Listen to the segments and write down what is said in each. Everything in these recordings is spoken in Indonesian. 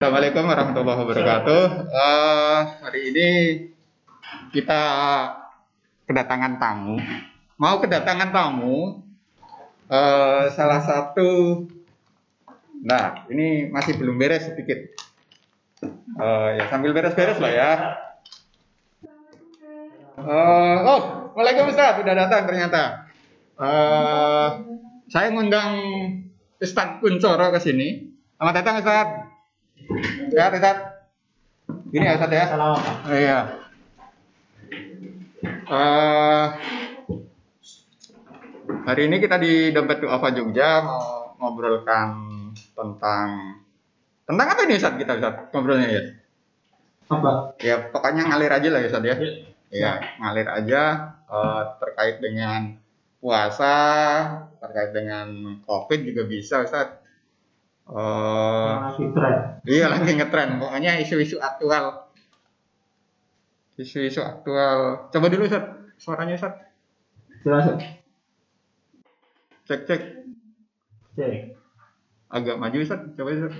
Assalamualaikum warahmatullahi wabarakatuh. Eh, hari ini kita kedatangan tamu. Mau kedatangan tamu, eh, salah satu. Nah, ini masih belum beres sedikit. Eh, ya sambil beres-beres lah ya. Eh, oh, Waalaikumsalam sudah datang ternyata. Eh, saya ngundang Ustadz Kuncoro ke sini. Selamat datang Ustadz. Sehat, sehat. Gini ya, Ustadz ya. Salam Oh, iya. Eh, hari ini kita di Dompet Duafa Jogja mau ngobrolkan tentang tentang apa ini Ustadz kita Ustadz ngobrolnya ya? Apa? Ya pokoknya ngalir aja lah ya Ustadz ya. Ya. Ya ngalir aja eh, terkait dengan puasa, terkait dengan COVID juga bisa Ustadz. Eh, Lagi tren. Iya lagi ngetren, pokoknya isu-isu aktual. Isu-isu aktual. Coba dulu Ustaz, suaranya Ustaz. Jelas. Cek cek. Cek. Agak maju Ustaz, coba Ustaz.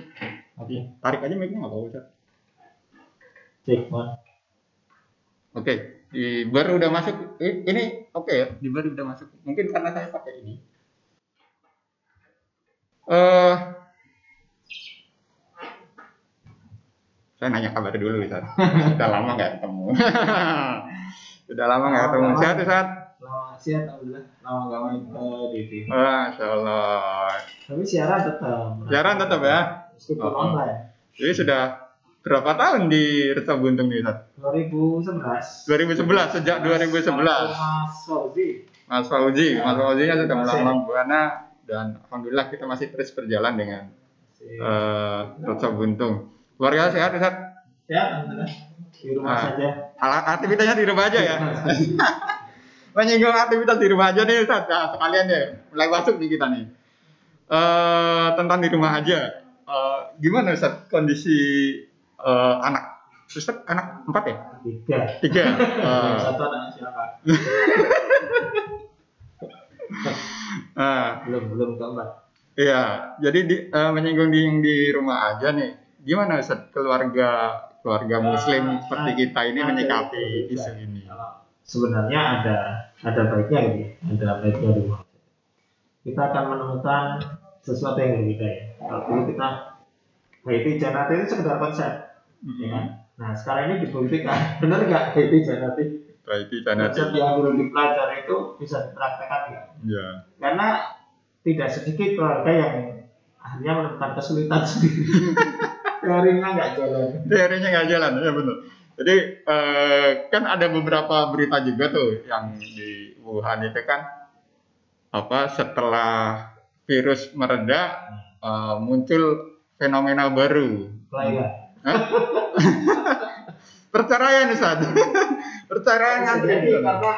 Oke. Tarik aja mic-nya nggak apa-apa Ustaz. Cek. One. Oke, di bar udah masuk. Ini oke ya, di bar udah masuk. Mungkin karena saya pakai ini. Eh saya nanya kabar dulu Ustaz. Udah lama nggak ketemu. Udah lama nggak ketemu. Sehat Ustaz? Lama siap, alhamdulillah. Lama gak main ke TV. Masya Allah. Tapi siaran tetap. Siaran tetap ya? Meskipun Oh. online. Jadi sudah berapa tahun di Resa Buntung nih, Ustaz? 2011. 2011, sejak 2011. Mas Fauzi. Mas Fauzi, Mas Fauzi nya sudah Masih. melanglang buana dan alhamdulillah kita masih terus berjalan dengan Si- eh Buntung. Keluarga sehat? Siap, alhamdulillah. Di rumah Ah. saja. Aktivitasnya di rumah aja ya? Menyinggung aktivitas di rumah aja nih, Ustaz. Nah, sekalian ya, mulai masuk nih kita nih. Eh tentang di rumah aja. Eh, gimana Ustaz kondisi eh, anak? Ustaz anak empat ya? Tiga. Tiga. Eh, Satu anak siapa? nah, Belum, belum keempat. iya. Jadi di, eh, menyinggung di, di rumah aja nih. Gimana Ustaz keluarga keluarga Muslim seperti kita ini menyikapi isu ini? Sebenarnya ada ada baiknya ya, ada baiknya di rumah. Kita akan menemukan sesuatu yang berbeda ya. Kalau kita Haiti Janati itu sekedar konsep, ya kan? Nah sekarang ini dibuktikan, benar nggak Haiti Janati? Baik, Janati. Konsep yang belum dipelajari itu bisa dipraktekkan nggak? Ya. Karena tidak sedikit keluarga yang akhirnya menemukan kesulitan sendiri. Teorinya nggak jalan. Teorinya nggak jalan, ya benar. Jadi eh, kan ada beberapa berita juga tuh yang di Wuhan itu kan apa setelah virus mereda eh, muncul fenomena baru. Hah? Perceraian Ustaz. Perceraian jadi karena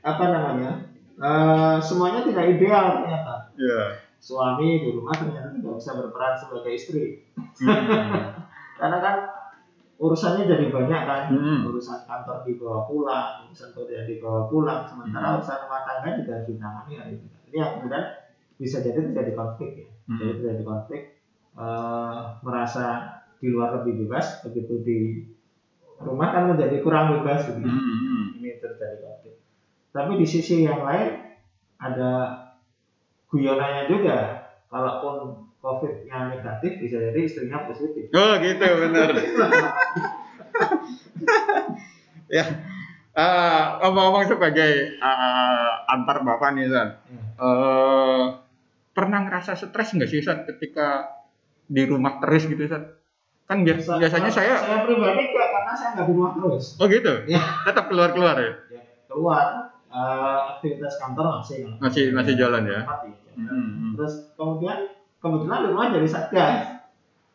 apa namanya eh, semuanya tidak ideal ternyata Iya. Suami di rumah ternyata tidak bisa berperan sebagai istri Hmm. karena kan urusannya jadi banyak kan Hmm. urusan kantor dibawa pulang urusan kerja dibawa pulang sementara Hmm. urusan rumah tangga juga harus ditangani hari ini ini yang kemudian bisa jadi terjadi konflik ya jadi Hmm. terjadi konflik eh, merasa di luar lebih bebas begitu di rumah kan menjadi kurang bebas gitu Hmm. ini terjadi konflik. Tapi di sisi yang lain ada guyonannya juga. Kalaupun COVID-nya negatif bisa jadi istrinya positif. Oh gitu benar. ya. eh, ngomong-ngomong sebagai eh, antar bapak nih San. Eh, pernah ngerasa stres nggak sih San ketika di rumah terus gitu San? Kan bias- biasanya saya saya pribadi enggak karena saya nggak di rumah terus. oh gitu. Ya. Tetap keluar-keluar ya. Ya, keluar eh, aktivitas kantor masih Masih masih jalan ya. Tempat, ya. Hmm. Terus kemudian kebetulan rumah jadi satgas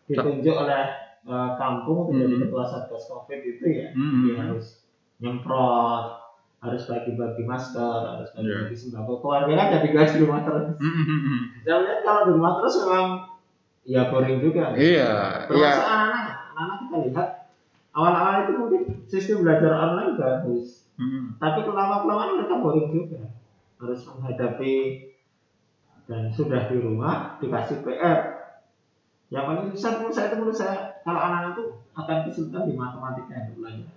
ditunjuk oleh eh, kampung untuk jadi Hmm. ketua satgas covid itu ya Hmm. dia harus nyemprot harus bagi-bagi masker harus bagi-bagi sembako keluarga kan jadi gak di rumah terus Hmm. saya lihat kalau di rumah terus memang ya boring juga Iya, termasuk iya. anak-anak anak kita lihat awal-awal itu mungkin sistem belajar online bagus Hmm. tapi kelama kelamaan mereka boring juga harus menghadapi dan sudah di rumah dikasih PR yang paling susah menurut saya itu menurut saya kalau anak-anak itu akan kesulitan di matematika yang belajar.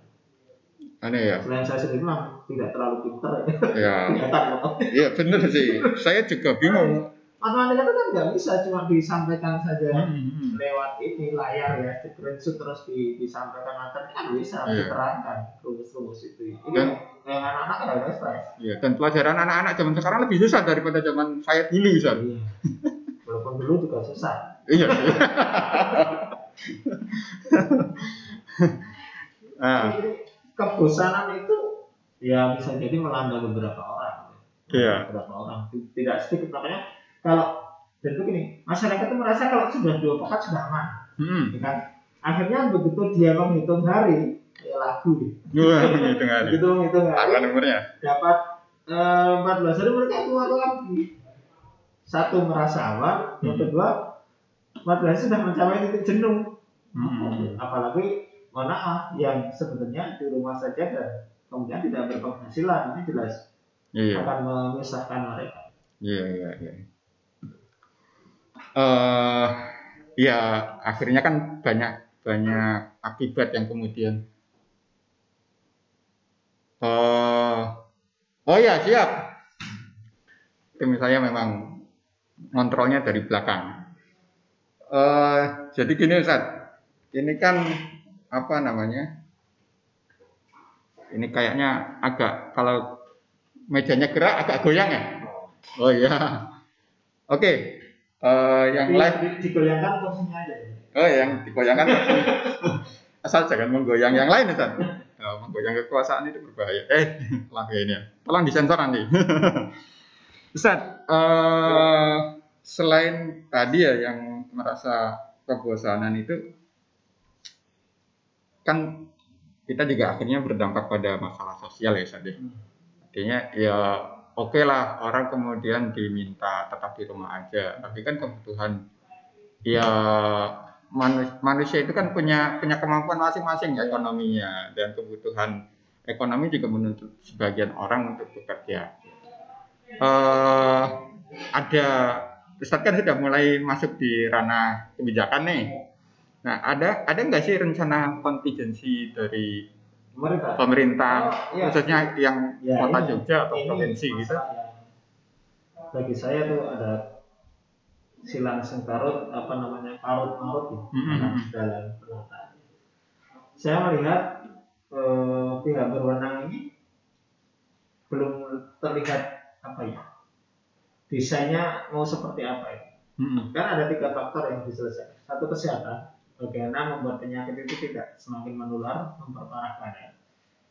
Aneh ya? Selain saya sendiri memang tidak terlalu pintar ya. Ya. Iya bener sih. Saya juga bingung. Matematika itu kan nggak bisa cuma disampaikan saja Hmm. lewat ini layar ya screenshot terus di, disampaikan materi kan bisa Iya. diterangkan rumus-rumus itu. Ini Dan- yang anak-anak kan agak stres. Iya, dan pelajaran anak-anak zaman sekarang lebih susah daripada zaman saya dulu, iya. Walaupun dulu juga susah. Iya. Ah, Jadi, kebosanan itu ya bisa jadi melanda beberapa orang. Iya. beberapa orang. Tidak sedikit. Makanya kalau dan begini masyarakat itu merasa kalau sudah dua pekan sudah aman. Hmm. ya kan akhirnya begitu dia menghitung hari ya lagu gitu. Wah, gitu begitu menghitung Apa hari nomornya? dapat eh, 14 hari mereka keluar lagi satu merasa aman yang Hmm. kedua 14 hari sudah mencapai titik jenuh Hmm. apalagi mohon maaf yang sebenarnya di rumah saja dan kemudian tidak berpenghasilan ini jelas Iya, akan menyusahkan mereka iya, iya, iya. Eh, ya akhirnya kan banyak banyak akibat yang kemudian. Eh, oh ya siap. Tim saya memang kontrolnya dari belakang. Eh, jadi gini Ustaz, ini kan apa namanya? Ini kayaknya agak kalau mejanya gerak agak goyang ya. Oh iya. Oke. Eh, yang Tapi live di- digoyangkan kursinya aja Oh, yang digoyangkan asal jangan menggoyang yang lain Ustaz. Oh, menggoyang kekuasaan itu berbahaya. Eh, lah ini ya. Tolong disensor nanti. Ustaz, eh, selain tadi ya yang merasa kebosanan itu kan kita juga akhirnya berdampak pada masalah sosial ya Ustaz. ya. Artinya ya oke lah orang kemudian diminta tetap di rumah aja, tapi kan kebutuhan ya manu- manusia itu kan punya punya kemampuan masing-masing ya ekonominya dan kebutuhan ekonomi juga menuntut sebagian orang untuk bekerja. eh ada Ustadz kan sudah mulai masuk di ranah kebijakan nih. Nah, ada ada nggak sih rencana kontingensi dari pemerintah pemerintah Oh, iya. khususnya yang Ya, kota ini- Jogja atau ini provinsi gitu? bagi saya tuh ada silang sengkarut apa namanya karut marut ya dalam penataan. Saya melihat eh, pihak berwenang ini belum terlihat apa ya desainnya mau seperti apa ya. Mm-mm. Kan ada tiga faktor yang diselesaikan. Satu kesehatan, bagaimana membuat penyakit itu tidak semakin menular, memperparah keadaan.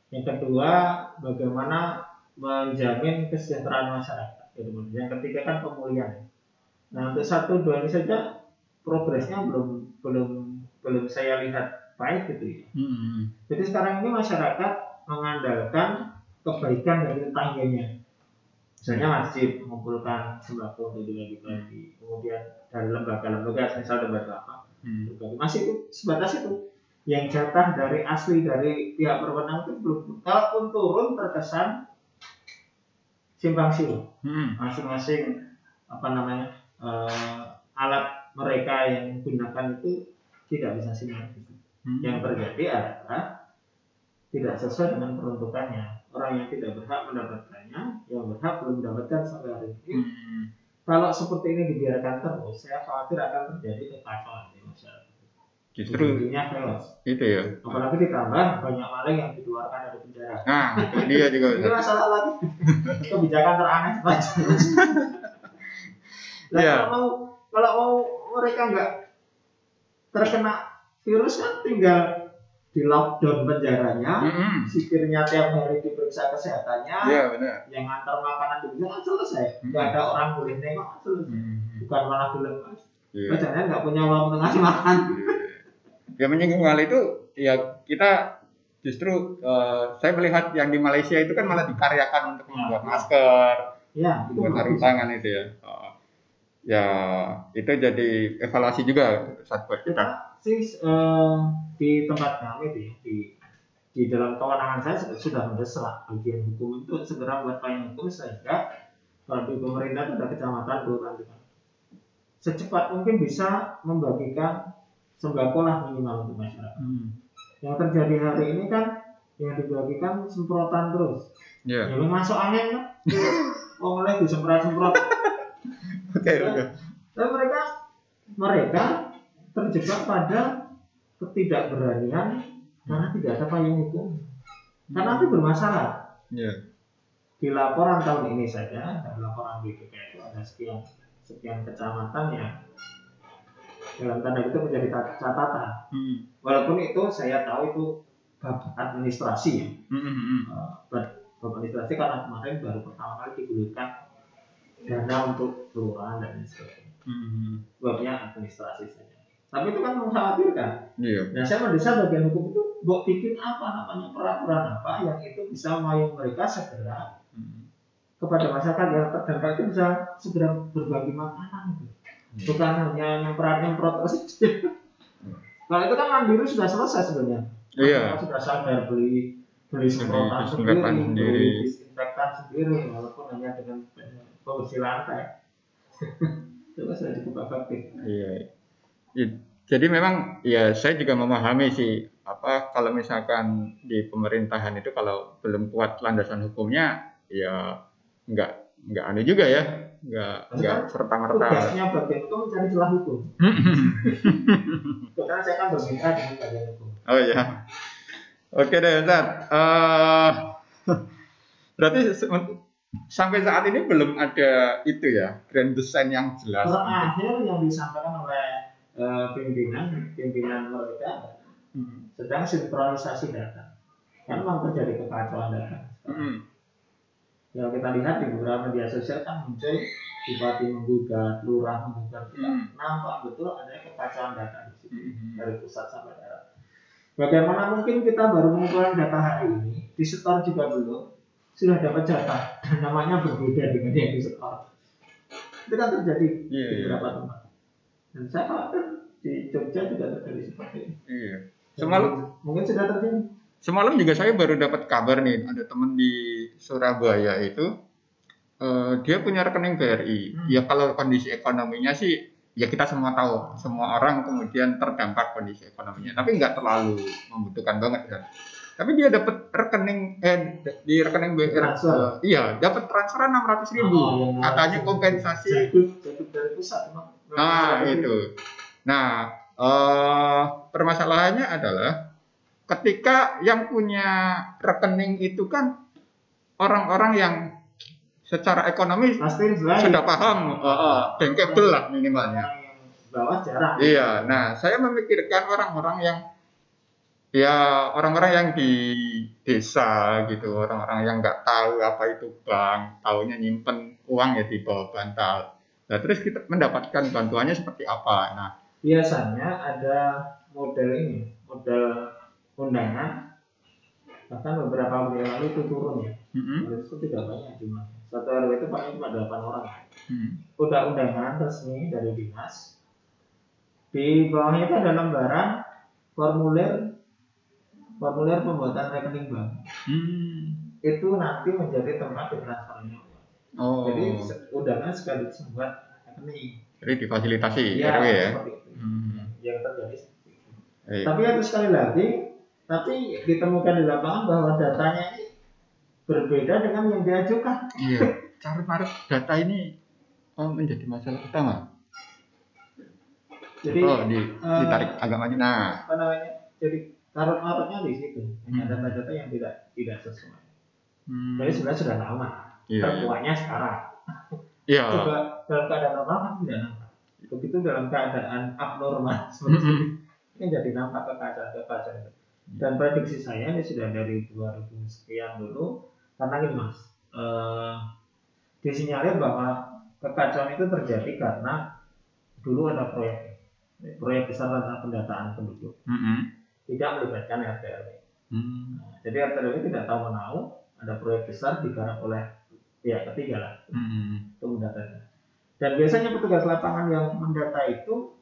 Yang kedua, bagaimana menjamin kesejahteraan masyarakat. Yang ketiga kan pemulihan. Nah untuk satu dua ini saja progresnya belum belum belum saya lihat baik gitu ya. Mm-mm. Jadi sekarang ini masyarakat mengandalkan kebaikan dari tetangganya. Misalnya masjid mengumpulkan sembako untuk dibagi-bagi, kemudian dari lembaga-lembaga, misal lembaga apa, Mm. berbagi. masih itu sebatas itu. Yang jatah dari asli dari pihak berwenang itu belum. Kalaupun turun terkesan simpang siur Mm. masing-masing apa namanya eh, alat mereka yang gunakan itu tidak bisa sinergi. Mm. Yang terjadi adalah tidak sesuai dengan peruntukannya. Orang yang tidak berhak mendapatkannya, yang berhak belum mendapatkan sampai hari ini. Mm. Kalau seperti ini dibiarkan terus, saya khawatir akan terjadi kekacauan di masyarakat. Justru Ujungnya chaos. itu ya. Apalagi ditambah banyak maling yang dikeluarkan dari penjara. Nah, itu dia juga. Ini masalah lagi. Kebijakan teraneh saja. Nah, Iya. kalau mau kalau mau mereka nggak terkena virus kan tinggal di lockdown penjaranya, Mm-mm. sikirnya tiap hari diperiksa kesehatannya, Iya benar. yang antar makanan di kan selesai. Hmm. Nggak ada orang boleh nengok selesai. Mm. Bukan malah dilepas. Iya. Yeah. Jangan nggak punya uang untuk ngasih makan. Ya menyinggung hal itu, ya kita justru eh, saya melihat yang di Malaysia itu kan malah dikaryakan untuk membuat masker, Ya, membuat sarung tangan itu ya. Oh. Ya itu jadi evaluasi juga saat buat kita. sih eh, di tempat kami di, di di dalam kewenangan saya sudah- sudah mendesak bagian hukum itu segera buat payung hukum sehingga kalau di pemerintah ada kecamatan kelurahan secepat mungkin bisa membagikan sembako lah minimal untuk masyarakat. Hmm. Yang terjadi hari ini kan yang dibagikan semprotan terus. Ya. Ya masuk angin kan. Oh mulai disemprot-semprot. Oke, oke. Dan mereka mereka terjebak pada ketidakberanian karena tidak ada payung hukum. Karena itu bermasalah. Ya. Di laporan tahun ini saja, dalam laporan BPK itu ada sekian sekian kecamatan yang dalam tanda itu menjadi cat- catatan. Hmm. Walaupun itu saya tahu itu bab administrasi ya, Hmm, hmm, bab bab administrasi karena kemarin baru pertama kali digulirkan dana untuk kelurahan dan sebagainya. Hmm. Babnya administrasi saja. Tapi itu kan mengkhawatirkan. Iya. Nah saya mendesak bagian hukum itu buat bikin apa namanya peraturan apa yang itu bisa mayung mereka segera Hmm. kepada masyarakat yang terdampak itu bisa segera berbagi makanan gitu. Bukan hanya nyemprot nyemprot terus aja. Kalau itu kan mandiri sudah selesai sebenarnya. Iya. Sudah sadar beli beli semprotan sendiri, sendiri. beli disinfektan sendiri, walaupun hanya dengan pembersih lantai. itu kan sudah cukup efektif. Iya. Jadi memang ya saya juga memahami sih apa kalau misalkan di pemerintahan itu kalau belum kuat landasan hukumnya ya nggak nggak anu juga ya nggak nggak serta merta. Tugasnya bagian itu mencari celah hukum. Karena saya kan bermitra dengan bagian hukum. oh ya. Oke deh Ustaz. Eh, berarti sampai saat ini belum ada itu ya grand design yang jelas. Terakhir yang disampaikan oleh eh, pimpinan pimpinan mereka Hmm. sedang sinkronisasi data. Kan memang terjadi kekacauan data. Hmm. Yang kita lihat di beberapa media sosial kan muncul bupati menggugat, lurah menggugat, kita Hmm. nampak betul ada kekacauan data di situ Hmm. dari pusat sampai daerah. Bagaimana mungkin kita baru mengumpulkan data hari ini, di setor juga belum, sudah dapat jatah dan namanya berbeda dengan yang di setor. Itu kan terjadi Iya, di iya. beberapa tempat. Dan saya khawatir di Jogja juga terjadi seperti ini. Iya. Dan Semalam mungkin sudah terjadi. Semalam juga saya baru dapat kabar nih, ada teman di Surabaya itu, eh, dia punya rekening BRI. Hmm. Ya kalau kondisi ekonominya sih, ya kita semua tahu, semua orang kemudian terdampak kondisi ekonominya. Tapi nggak terlalu membutuhkan banget kan. Tapi dia dapat rekening, eh di rekening Transfer. eh, iya dapat transferan 600 ribu. Oh, yang Katanya kompensasi Jaduk, jaduk dari pusat. Nah, itu. Nah, eh, permasalahannya adalah ketika yang punya rekening itu kan orang-orang yang secara ekonomi Pasti sudah paham, eh, eh, bankable lah minimalnya. Bawah jarang. Iya, nah saya memikirkan orang-orang yang ya orang-orang yang di desa gitu, orang-orang yang nggak tahu apa itu bank, taunya nyimpen uang ya di bawah bantal. Nah, terus kita mendapatkan bantuannya seperti apa? Nah, Biasanya ada model ini, model undangan. Bahkan beberapa yang lalu itu turun ya. mm-mm, Lalu itu tidak banyak jumlahnya. Satu RW itu paling cuma 8 orang. mm, Udah undangan resmi dari dinas. Di bawahnya itu ada lembaran formulir formulir pembuatan rekening bank. mm. Itu nanti menjadi tempat ditransfernya. Oh, Jadi undangan sekaligus membuat rekening. jadi difasilitasi Iya, RW ya? seperti itu. Hmm. Yang terjadi seperti itu. Tapi itu sekali lagi, tapi ditemukan di lapangan bahwa datanya ini berbeda dengan yang diajukan. Iya, carut marut data ini oh, menjadi masalah utama. Jadi oh, di, eh, ditarik agak maju. Nah, apa namanya? Jadi karut marutnya di situ. Hmm. Ada data yang tidak tidak sesuai. hmm, Jadi sebenarnya sudah lama. iya, iya. Terkuatnya sekarang. Iya. Coba dalam keadaan normal kan tidak nampak. Begitu dalam keadaan abnormal seperti itu, Mm-mm. ini jadi nampak kekacauan kekacauan itu. Dan prediksi saya ini sudah dari 2000 sekian dulu, karena ini mas, eh, disinyalir bahwa kekacauan itu terjadi karena dulu ada proyek proyek besar tentang pendataan penduduk Mm-mm. Tidak melibatkan RT RW. Hmm. Nah, jadi RT RW tidak tahu menahu ada proyek besar digarap oleh pihak ketiga lah Mm-mm. untuk mendatanya. Dan biasanya petugas lapangan yang mendata itu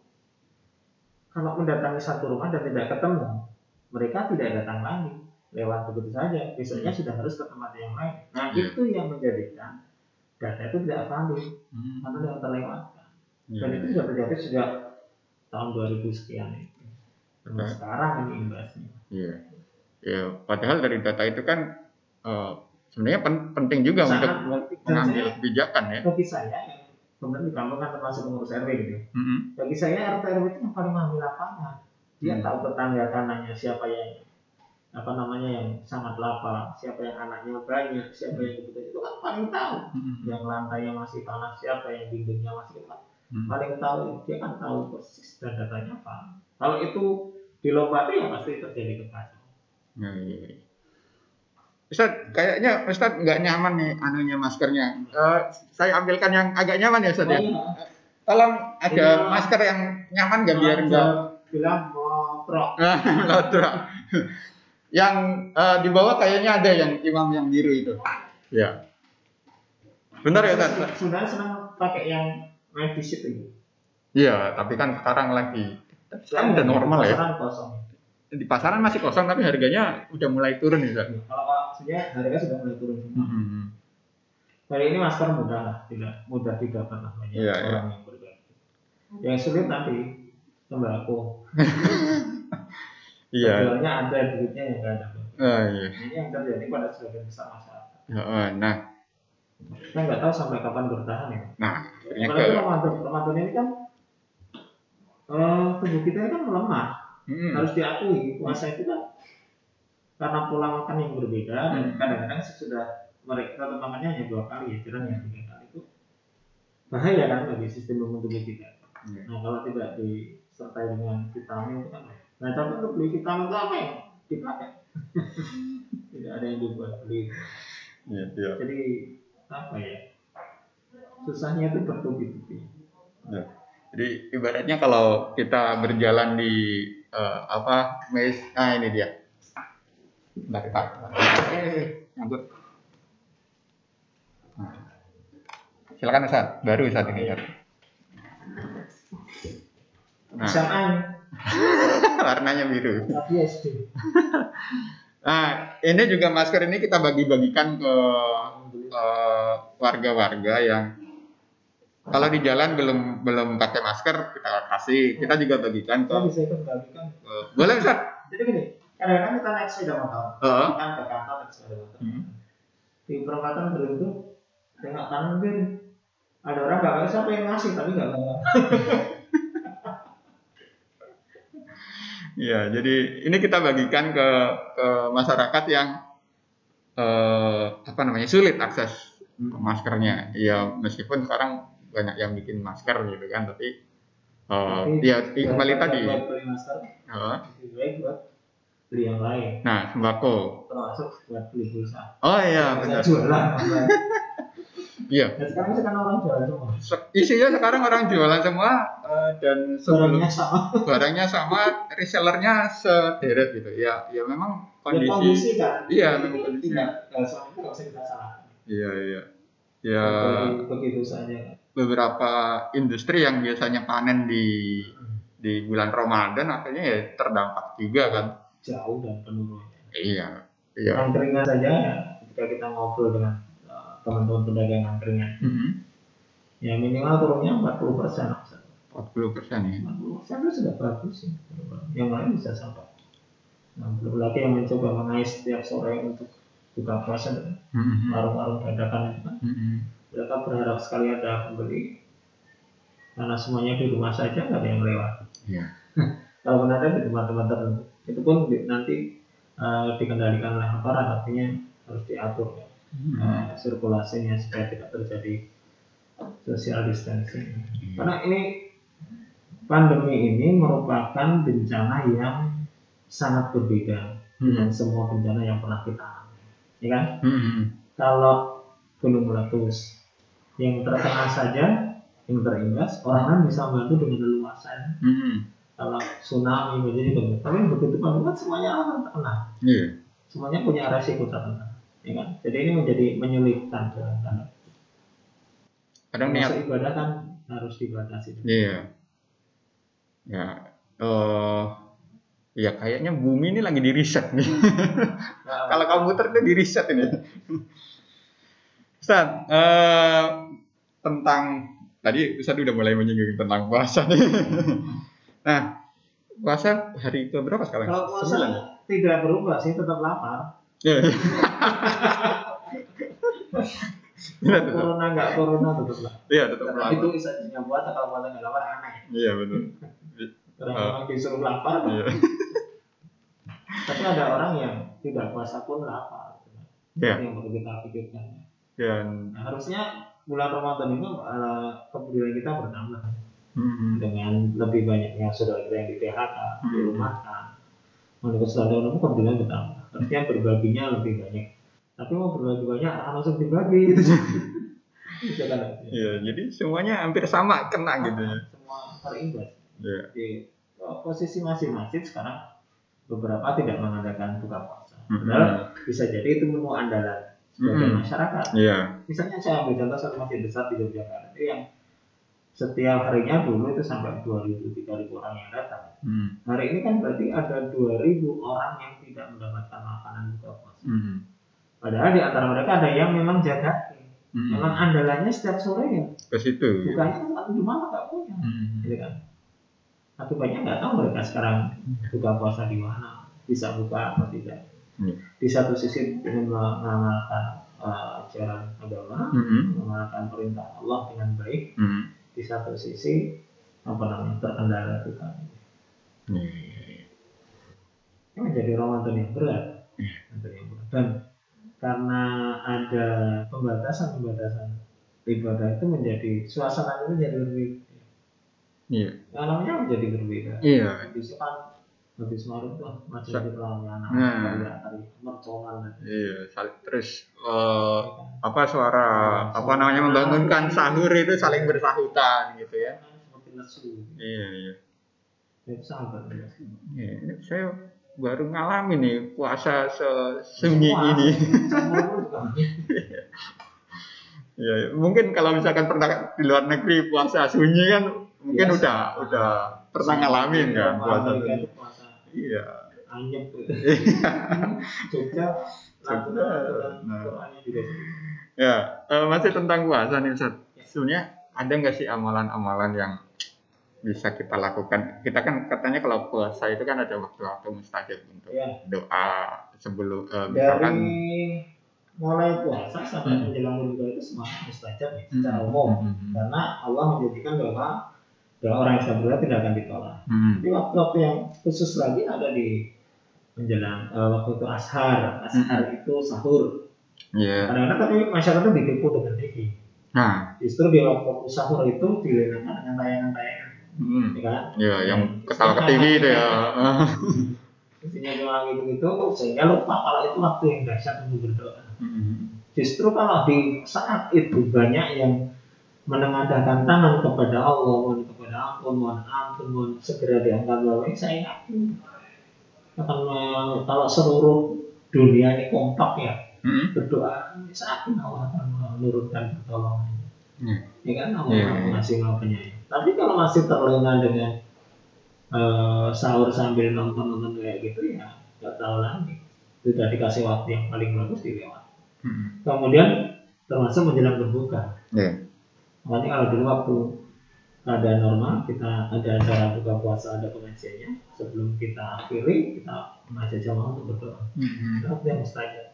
kalau mendatangi satu rumah dan tidak ketemu, mereka tidak datang lagi lewat begitu saja. Besoknya sudah harus ke tempat yang lain. Nah Iya. itu yang menjadikan data itu tidak valid Hmm. karena yang terlewatkan. dan itu sudah terjadi sejak tahun 2000 sekian itu Nah. sekarang ini imbasnya Iya. Ya, padahal dari data itu kan eh, sebenarnya pen- penting juga untuk sangat dan mengambil saya kebijakan ya. bagi saya kemudian di kampung kan termasuk pengurus RW gitu ya. Mm-mm. bagi saya RT RW itu yang paling mengambil lapangan dia Hmm. tahu tetangga kanannya siapa yang apa namanya yang sangat lapar siapa yang anaknya banyak siapa yang begitu itu kan paling tahu Mm-mm. yang lantainya masih panas siapa yang dindingnya masih panas Mm. paling tahu dia kan tahu persis dan datanya apa kalau itu dilompati ya pasti terjadi kekacauan Ya, iya. iya. Ustaz, kayaknya Ustaz nggak nyaman nih anunya maskernya. Eh, saya ambilkan yang agak nyaman ya Ustaz ya. Tolong ada Iya. masker yang nyaman nggak biar nggak bilang motrok Lotra. yang eh, di bawah kayaknya ada yang imam yang biru itu. Ya. Bentar ya Ustaz. sebenarnya senang pakai yang medis itu Iya, tapi kan sekarang lagi sekarang udah normal ya. Kosong Di pasaran masih kosong tapi harganya udah mulai turun ya Ustaz. kalau maksudnya harga sudah mulai turun Mm-mm. Kali ini masker mudah lah, tidak mudah didapat lah banyak Iya, orang yang berbeda. Yang sulit nanti sembako. Iya. Jualnya ada duitnya yang nggak ada. Ah, iya. Ini yang terjadi pada sebagian besar masyarakat. Ya, eh, nah, Kita nggak tahu sampai kapan bertahan ya. nah, Apalagi ke Ramadan, Ramadan ini kan eh, tubuh kita kan melemah. Mm-mm. Harus diakui puasa itu kan karena pola makan yang berbeda dan Hmm. kadang-kadang sesudah mereka tetap makannya hanya dua kali ya, jarang yang tiga kali itu bahaya kan bagi sistem imun tubuh kita. Iya. Nah kalau tidak disertai dengan vitamin itu kan Nah tapi untuk beli vitamin itu apa yang dipakai? tidak ada yang dibuat beli. Iya, iya. Jadi apa ya? Susahnya itu bertubi-tubi. Ya. Jadi ibaratnya kalau kita berjalan di eh, apa mes, nah ini dia. Bentar, Pak. Eh, nyangkut. Nah. Silakan Ustaz, baru Ustaz ini ya. Nah, warnanya biru. SD. Nah, ini juga masker ini kita bagi-bagikan ke eh, warga-warga yang kalau di jalan belum belum pakai masker kita kasih, kita juga bagikan Saya bisa ikut bagikan. Eh, boleh Ustaz? Jadi gini, kadang-kadang kita naik sepeda motor, Heeh. kan ke kantor naik sepeda motor. Hmm. Di perempatan beruntung, tengok kanan kiri. Ada orang gak siapa yang ngasih, tapi gak tahu. Iya, jadi ini kita bagikan ke ke masyarakat yang eh, apa namanya sulit akses maskernya. Ya meskipun sekarang banyak yang bikin masker gitu kan, tapi eh, Tapi ya i- kembali tadi. Buat beli masker, buat beli yang lain. Nah sembako. Termasuk buat beli pulsa. Oh iya benar. jualan. Iya. Dan sekarang kan orang jualan semua. Se- Isinya sekarang orang jualan semua eh, dan sebelum Barangnya sama. barangnya sama, resellernya sederet gitu. Ya, ya memang Ya, kondisi. kondisi kan. Iya, memang kondisi. Tidak, kalau soal itu nggak bisa kita salahkan. Iya iya. Ya begitu saja. Beberapa industri yang biasanya panen di di bulan Ramadan akhirnya ya terdampak juga kan. Jauh dan penurunan. Iya. Iya. Angkringan saja ya, ketika kita ngobrol dengan uh, teman-teman pedagang angkringan, Mhm. ya minimal turunnya 40 persen. 40 persen ya. 40 persen itu sudah bagus ya. Yang lain bisa sampai. Nah, belum lagi yang mencoba mengais setiap sore untuk buka puasa dengan Mhm. warung-warung dadakan itu kan. Mhm. Mereka berharap sekali ada pembeli. Karena semuanya di rumah saja nggak ada yang lewat. Iya. Kalau ada di tempat-tempat tertentu, itu pun di- nanti uh, dikendalikan oleh aparat, artinya harus diatur ya. Mhm. uh, sirkulasinya supaya tidak terjadi social distancing. Karena ini pandemi ini merupakan bencana yang sangat berbeda dengan semua bencana yang pernah kita alami. Ya kan? Mhm. Kalau gunung meletus, yang terkena saja, yang terimbas, orang lain bisa membantu dengan leluasa. Mhm. Kalau tsunami menjadi begitu, tapi begitu pandemi kan semuanya akan terkena, Iya. semuanya punya resiko terkena. Ya kan? Jadi ini menjadi menyulitkan dalam tanda Kadang niat ibadah kan harus dibatasi. Iya. Ya, eh ya kayaknya bumi ini lagi di riset nih. Nah, Kalau komputer itu di riset ini. Ustaz, eh, tentang tadi Ustadz udah mulai menyinggung tentang puasa nih. nah, puasa hari ke berapa sekarang? Kalau puasa Sembilan tidak berubah sih, tetap lapar. Iya. Iya, tetap. Corona nggak corona tetap lapar. Iya, tetap lapar. itu isinya puasa kalau puasa nggak lapar aneh. Iya, betul. Ah. memang disuruh lapar. Iya. Tapi ada orang yang tidak puasa pun lapar. Iya. Itu yang perlu kita pikirkan. Dan Nah, harusnya bulan Ramadan itu uh, kepedulian kita bertambah hmm, dengan lebih banyaknya saudara kita yang di PHK, Hmm. dirumahkan. Menurut standar umum kepedulian bertambah. Artinya berbaginya lebih banyak. Tapi mau berbagi banyak, langsung dibagi gitu. Itu iya, jadi semuanya hampir sama kena gitu ya. Semua terimbas. Iya. Di oh, posisi masing-masing sekarang beberapa tidak mengadakan buka puasa. Padahal bisa jadi itu menu andalan sebagai Mhm. masyarakat. Iya. Misalnya saya ambil contoh satu masjid besar di Yogyakarta itu yang setiap harinya dulu itu sampai 2.000 3.000 orang yang datang. Hmm. Hari ini kan berarti ada 2.000 orang yang tidak mendapatkan makanan buka puasa. Hmm. Padahal di antara mereka ada yang memang jaga. Hmm. Memang andalannya setiap sore ya. ke situ. gitu. Bukannya satu di mana nggak punya. Hmm. Gitu kan. Akibatnya nggak tahu mereka sekarang buka puasa di mana, bisa buka atau tidak. Iya. Di satu sisi ingin mengamalkan uh, ajaran agama, Hmm. mengamalkan perintah Allah dengan baik. Hmm. Di satu sisi apa namanya terkendala juga. Iya. Ini menjadi Ramadan yang berat. Ramadan yang berat. Dan karena ada pembatasan-pembatasan ibadah itu menjadi suasana itu menjadi berbeda. Iya. Yang namanya menjadi berbeda. Iya. Habis itu kan habis malam tuh masih pelangi anak Nah. tari mercongan Iya, sal- terus eh, apa suara apa namanya membangunkan sahur itu saling bersahutan gitu ya. seperti lesu. Iya, iya. Itu sahabat ya. Iya, saya baru ngalamin nih puasa sesunyi ini. Iya, iya. mungkin kalau misalkan pernah di luar negeri puasa sunyi kan mungkin Biasa. udah udah pernah ngalamin kan puasa sunyi. Iya. anyep gitu. Iya. Jogja Jogja, nah. Juga Ya, eh, masih tentang puasa nih Ustaz. Sebenarnya ada nggak sih amalan-amalan yang bisa kita lakukan? Kita kan katanya kalau puasa itu kan ada waktu-waktu mustajab untuk ya doa sebelum eh, misalkan dari mulai puasa sampai Hmm. menjelang berbuka itu semua mustajab ya secara umum Hmm. karena Allah menjadikan bahwa doa orang yang berdoa tidak akan ditolak. Hmm. Tapi waktu-waktu yang khusus lagi ada di menjelang eh, waktu itu ashar, ashar itu sahur. Iya. Kadang-kadang tapi masyarakat itu ditipu dengan TV. Nah, Justru di waktu sahur itu dilenakan dengan tayangan-tayangan, hmm. ya kan? ya yang ketawa ke TV itu ya. Isinya cuma gitu-gitu, sehingga lupa kalau itu waktu yang dahsyat untuk berdoa. Hmm. Justru kalau di saat itu banyak yang menengadahkan tangan kepada Allah, kepada ampun, mohon ampun, mohon segera diangkat bawah saya yakin akan me- kalau seluruh dunia ini kompak ya Hmm. berdoa, saya yakin Allah akan menurunkan pertolongannya. Hmm. Ya kan Allah yeah. masih maha penyayang. Tapi kalau masih terlena dengan eh, sahur sambil nonton-nonton kayak gitu ya nggak tahu lagi. Sudah dikasih waktu yang paling bagus dilewat. Hmm. Kemudian termasuk menjelang berbuka. Iya. Makanya kalau dulu waktu keadaan normal kita ada acara buka puasa ada pengajiannya sebelum kita akhiri kita mengajak jamaah untuk berdoa. Hmm. Itu waktu yang mustajab.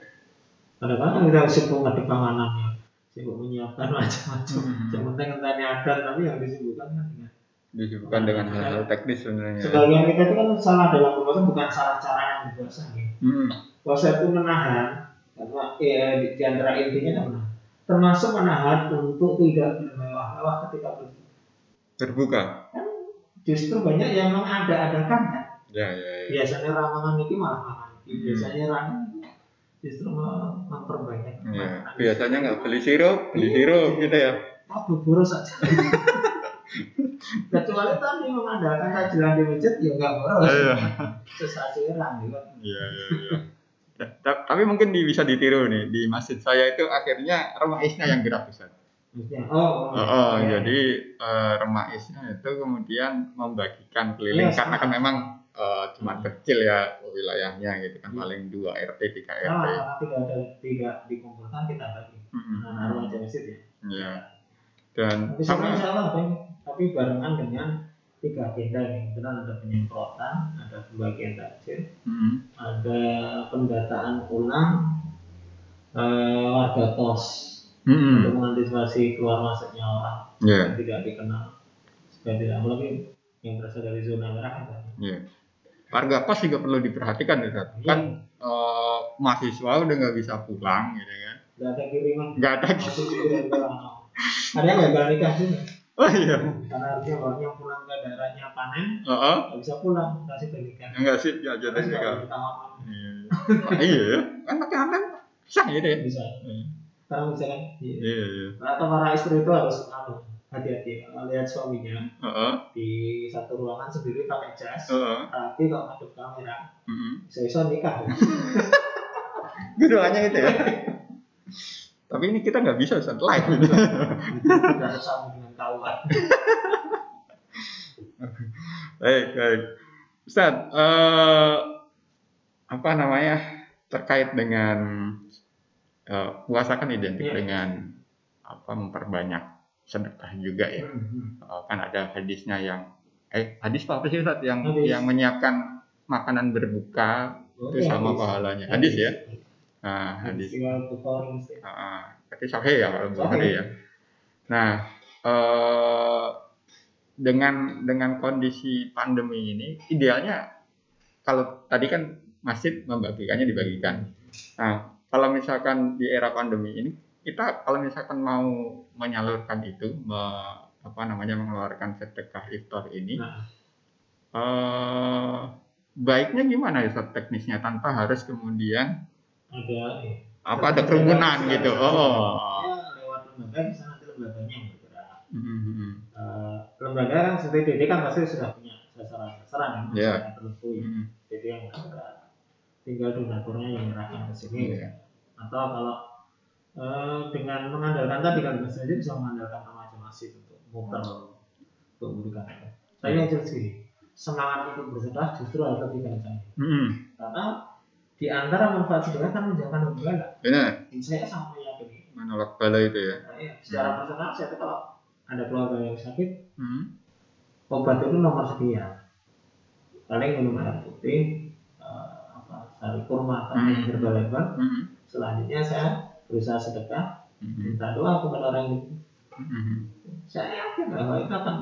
Kadang-kadang kita sibuk ngadep panganannya, sibuk menyiapkan macam-macam. Hmm. Yang penting entahnya ada tapi yang disibukkan kan dengan Disibukkan dengan hal-hal teknis sebenarnya. sebagian kita itu kan salah dalam berpuasa bukan salah cara yang berpuasa ya. Hmm. Puasa itu menahan karena ya, di, antara intinya adalah termasuk menahan untuk tidak bermewah-mewah ketika berbuka. Terbuka. Justru banyak yang mengada-adakan kan. Ya, ya, ya. Biasanya ramangan itu malah makan. Hmm. Biasanya ramangan justru mem- memperbanyak. Ya, biasanya nggak beli sirup, beli sirup gitu ya. Oh, berburu saja. Kecuali tadi mengadakan takjilan di masjid ya nggak boros. Iya. Sesaji orang gitu. Iya, iya, iya. Ya, ta- Tapi mungkin di- bisa ditiru nih di masjid saya itu akhirnya remaisnya yang gerak Ustaz. Oh, Oh, oh, iya. jadi eh, remaisnya itu kemudian membagikan keliling Iya, karena kan memang eh, cuma kecil ya wilayahnya gitu kan Iya. paling 2 RT 3 Nah, RT. karena tidak ada tidak dikumpulkan kita bagi. Mm-mm. Nah, naruh aja masjid ya. Iya. dan Tapi sama sama tapi barengan dengan tiga agenda ini. Kemudian ada penyemprotan, ada pembagian takjil, Mm, ada pendataan ulang eh, warga tos mm, untuk mengantisipasi keluar masuknya orang ya yang tidak dikenal. Supaya tidak apalagi yang berasal dari zona merah kan. ya warga kos juga perlu diperhatikan ya. Iya. kan eh, mahasiswa udah nggak bisa pulang gitu kan? Nggak ada kiriman. Nggak ada daerah ada gagal nikah juga oh iya. Karena harusnya orang yang pulang ke daerahnya panen Heeh. nggak bisa pulang kasih nikah enggak sih ya jadi nggak iya. Ah, iya ya. Kan pakai online sah gitu ya bisa. Hmm. Sekarang bisa kan Iya. iya iya atau para istri itu harus anu, hati-hati kalau lihat suaminya Heeh. di satu ruangan sendiri pakai jas Heeh. tapi kalau ngadep kamera Mm-mm. bisa-bisa nikah Gitu hanya itu ya. Tapi ini kita nggak bisa Ustaz live gitu. ada sama dengan kawan baik, baik. Ustaz, eh, apa namanya terkait dengan eh, puasa kan identik Iya. dengan apa memperbanyak sedekah juga ya. Eh, kan ada hadisnya yang eh hadis apa sih Ustaz yang Hadis. yang menyiapkan makanan berbuka itu Oke, sama hadis. pahalanya. Hadis ya. Nah, hadis hadis. riwayat Bukhari mesti. Ah, berarti sahih ya kalau. Bukhari ya. Nah, eh, dengan dengan kondisi pandemi ini, idealnya kalau tadi kan masjid membagikannya dibagikan. Nah, kalau misalkan di era pandemi ini, kita kalau misalkan mau menyalurkan itu, me- apa namanya mengeluarkan sedekah iftar ini, Nah, eh, baiknya gimana ya teknisnya tanpa harus kemudian ada eh, apa ada kerumunan gitu. Oh. Ya, lewat lembaga bisa nanti lembaganya yang bergerak. Mhm. Eh, lembaga kan seperti DD kan pasti sudah punya sasaran-sasaran yang Iya. yang tertentu ya. Mhm. DD yang bergerak. Tinggal donaturnya yang menyerahkan ke sini. Iya. Atau kalau eh, dengan mengandalkan tadi kan masjid bisa mengandalkan nama masjid untuk muter untuk memberikan. Tapi yang jelas gini, semangat untuk bersedekah justru harus lebih kencang. Karena di antara manfaat sedekah kan menjauhkan hubungan. Benar, Saya sangat meyakini menolak bala itu ya. Nah, iya, secara personal saya tuh kalau ada keluarga yang sakit Mhm. obat itu nomor sekian paling minum air putih eh, apa sari kurma atau yang berlebar Mhm. Selanjutnya saya berusaha sedekah Mhm. minta doa kepada orang itu Mhm. saya yakin bahwa itu akan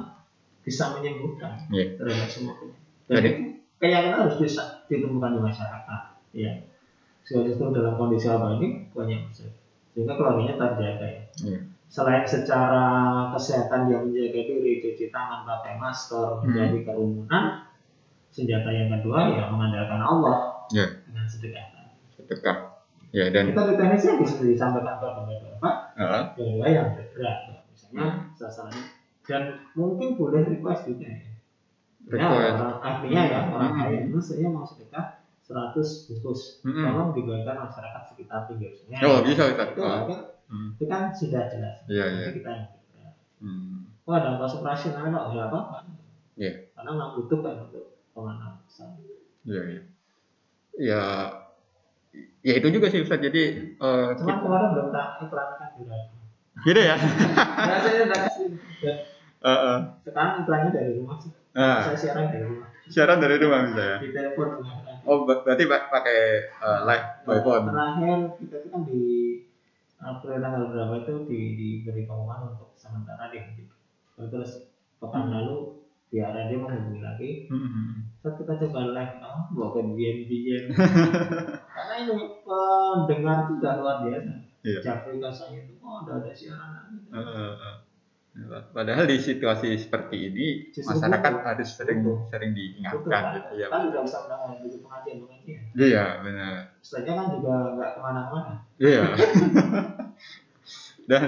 bisa menyembuhkan Iya. terhadap semua penyakit Jadi- keyakinan harus bisa ditemukan di masyarakat ya sehingga justru dalam kondisi apa ini banyak sehingga keluarganya terjaga ya Iya. selain secara kesehatan dia menjaga diri cuci tangan pakai masker Hmm. menjadi kerumunan senjata yang kedua ya mengandalkan Allah Iya. dengan sedekah Sedekah. Ya dan kita di teknisnya bisa disampaikan kepada bapak Heeh. kedua yang bergerak misalnya sasarannya dan mungkin boleh request juga ya Ya, Request. orang artinya ya orang Hmm. kaya itu saya mau sedekah 100 bungkus Hmm. tolong dibagikan masyarakat sekitar pinggir sungai Oh, bisa, Ustaz. itu, Oh. kan, Hmm. itu kan sudah jelas Iya, iya. kita yang bergerak Hmm. oh ada ongkos operasional nggak ya apa apa Iya. karena memang butuh kan untuk pengenalan Iya, iya. Ya ya itu juga sih Ustaz. Jadi eh, cuman kita- kemarin belum tak iklankan di radio gitu ya. nah, saya udah kasih Dan Heeh. sekarang iklannya dari rumah sih Nah, saya siaran dari rumah siaran dari rumah bisa ya. di telepon. Oh, ber- berarti pa- pakai eh, live by phone. terakhir kita itu kan di April tanggal berapa itu di, diberi pengumuman untuk sementara dihentikan terus pekan lalu pihak radio menghubungi lagi Hmm. saat kita coba live oh bukan bian bian karena ini pendengar itu udah luar biasa Iya. Jafri kasanya itu oh udah ada siaran Heeh, heeh. Ya, Padahal di situasi seperti ini Justru masyarakat butuh. harus sering Butuh. sering Betul, diingatkan kan? gitu ya. kan juga bisa menangani dulu pengajian pengajian Iya, benar. setelahnya kan juga nggak ke mana-mana Iya. Dan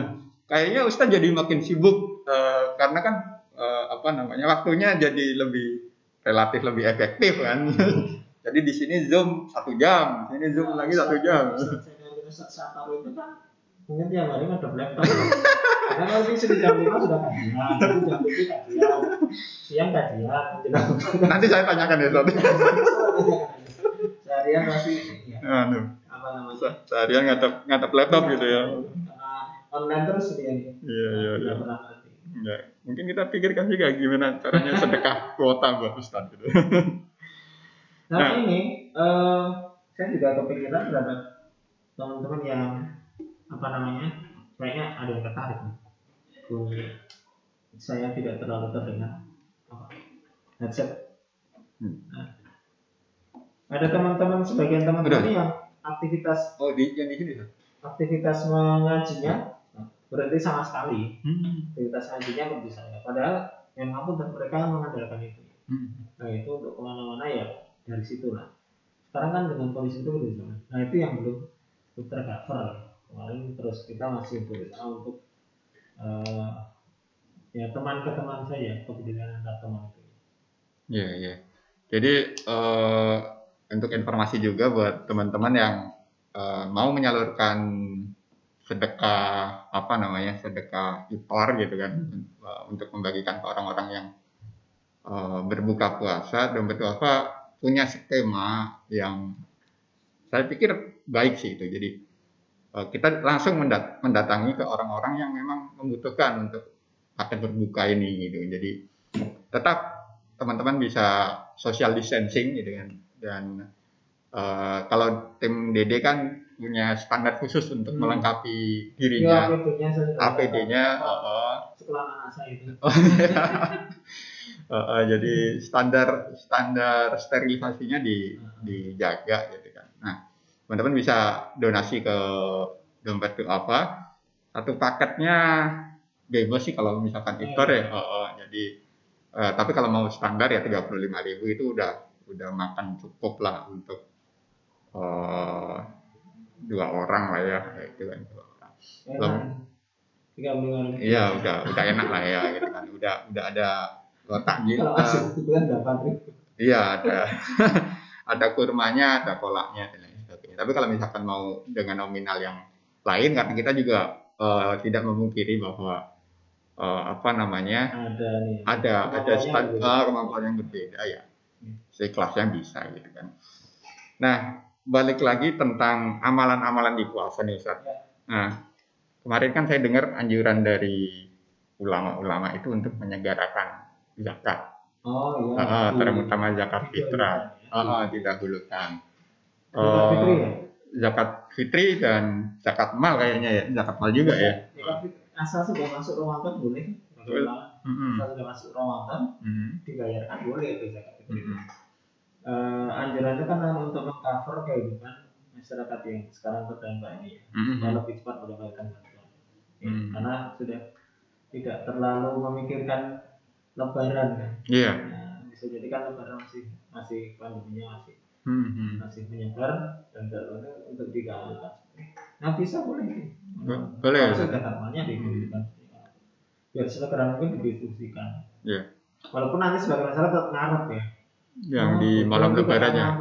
kayaknya Ustaz jadi makin sibuk eh, karena kan eh, apa namanya waktunya jadi lebih relatif lebih efektif kan. jadi di sini zoom satu jam, di sini zoom lagi satu jam. tahu itu kan mungkin tiap hari ada laptop karena kalau di sini jam lima sudah kajian nanti jam tujuh kajian siang kajian Nanti saya tanyakan ya Ustaz. seharian masih ya, Aduh, apa namanya se- seharian ngatap ngatap laptop gitu ya. karena online terus dia nih Iya iya iya. Ya, mungkin kita pikirkan juga gimana caranya sedekah kuota buat Ustadz gitu. Nah, Nah. ini eh, saya juga kepikiran terhadap teman-teman yang apa namanya kayaknya ada yang tertarik nih. Saya tidak terlalu terdengar headset. Hmm. Nah, ada teman-teman sebagian teman-teman yang aktivitas Oh, di yang di sini. Aktivitas mengajinya berhenti sama sekali Hmm. aktivitas ngajinya berhenti saya padahal yang mampu dan mereka mengandalkan itu Hmm. Nah itu untuk ke mana-mana ya dari situ lah. Sekarang kan dengan kondisi itu berusaha. Nah itu yang belum belum tercover. Kemarin terus kita masih berusaha untuk eh, ya teman ke teman saja kepentingan antar teman itu. Iya, iya. Jadi eh, untuk informasi juga buat teman-teman yang eh, mau menyalurkan sedekah apa namanya sedekah iftar gitu kan untuk membagikan ke orang-orang yang eh, berbuka puasa dan berpuasa punya skema yang saya pikir baik sih itu. Jadi eh, kita langsung mendat- mendatangi ke orang-orang yang memang membutuhkan untuk akan berbuka ini gitu. Jadi tetap teman-teman bisa social distancing gitu kan dan eh, kalau tim DD kan punya standar khusus untuk Hmm. melengkapi Ya dirinya APD-nya APD-nya eh, sekolah anak saya itu. eh, eh, jadi standar standar sterilisasinya di dijaga gitu kan. Nah, teman-teman bisa donasi ke dompet itu apa? Satu paketnya bebas sih kalau misalkan iftar ya. Eh, eh, jadi eh, tapi kalau mau standar ya 35.000 itu udah udah makan cukup lah untuk eh, dua orang lah ya gitu kan. dua orang. Iya, udah udah enak lah ya gitu kan. Udah udah ada kotak gitu. Kalau itu kan dapat Iya ada ada kurmanya, ada kolaknya dan lain sebagainya. Tapi kalau misalkan mau dengan nominal yang lain, karena kita juga eh, tidak memungkiri bahwa eh, apa namanya ada nih. ada ada Kemampuannya stand, berbeda. eh, kemampuan yang berbeda ya, seikhlasnya bisa gitu kan. Nah balik lagi tentang amalan-amalan di puasa nih Ustaz. Ya. Nah kemarin kan saya dengar anjuran dari ulama-ulama itu untuk menyegarakan zakat. Oh iya. Di- terutama zakat fitrah. Ah, ah, didahulukan. Zakat fitri Eh, ya? zakat fitri dan zakat mal kayaknya ya, zakat mal juga ya. Zakat fitri asal sudah masuk Ramadan boleh. Betul. Asal sudah masuk Ramadan Mm-mm. dibayarkan boleh itu zakat fitri. Mm-mm. Eh, anjuran itu kan untuk mengcover kehidupan masyarakat yang sekarang terdampak ini ya. Mm-mm. Supaya lebih cepat mendapatkan bantuan. Ya. Karena sudah tidak terlalu memikirkan lebaran kan. Iya. Nah, bisa jadi kan lebaran masih masih pandeminya masih Mm-mm. masih menyebar dan terlalu untuk digalakkan. Nah bisa boleh. Bo- boleh. Maksud zakat-malnya diberikan. Biar segera mungkin didistribusikan. Iya. Walaupun nanti sebagai masalah tetap ngarep ya. Yang Oh, di malam juga lebarannya.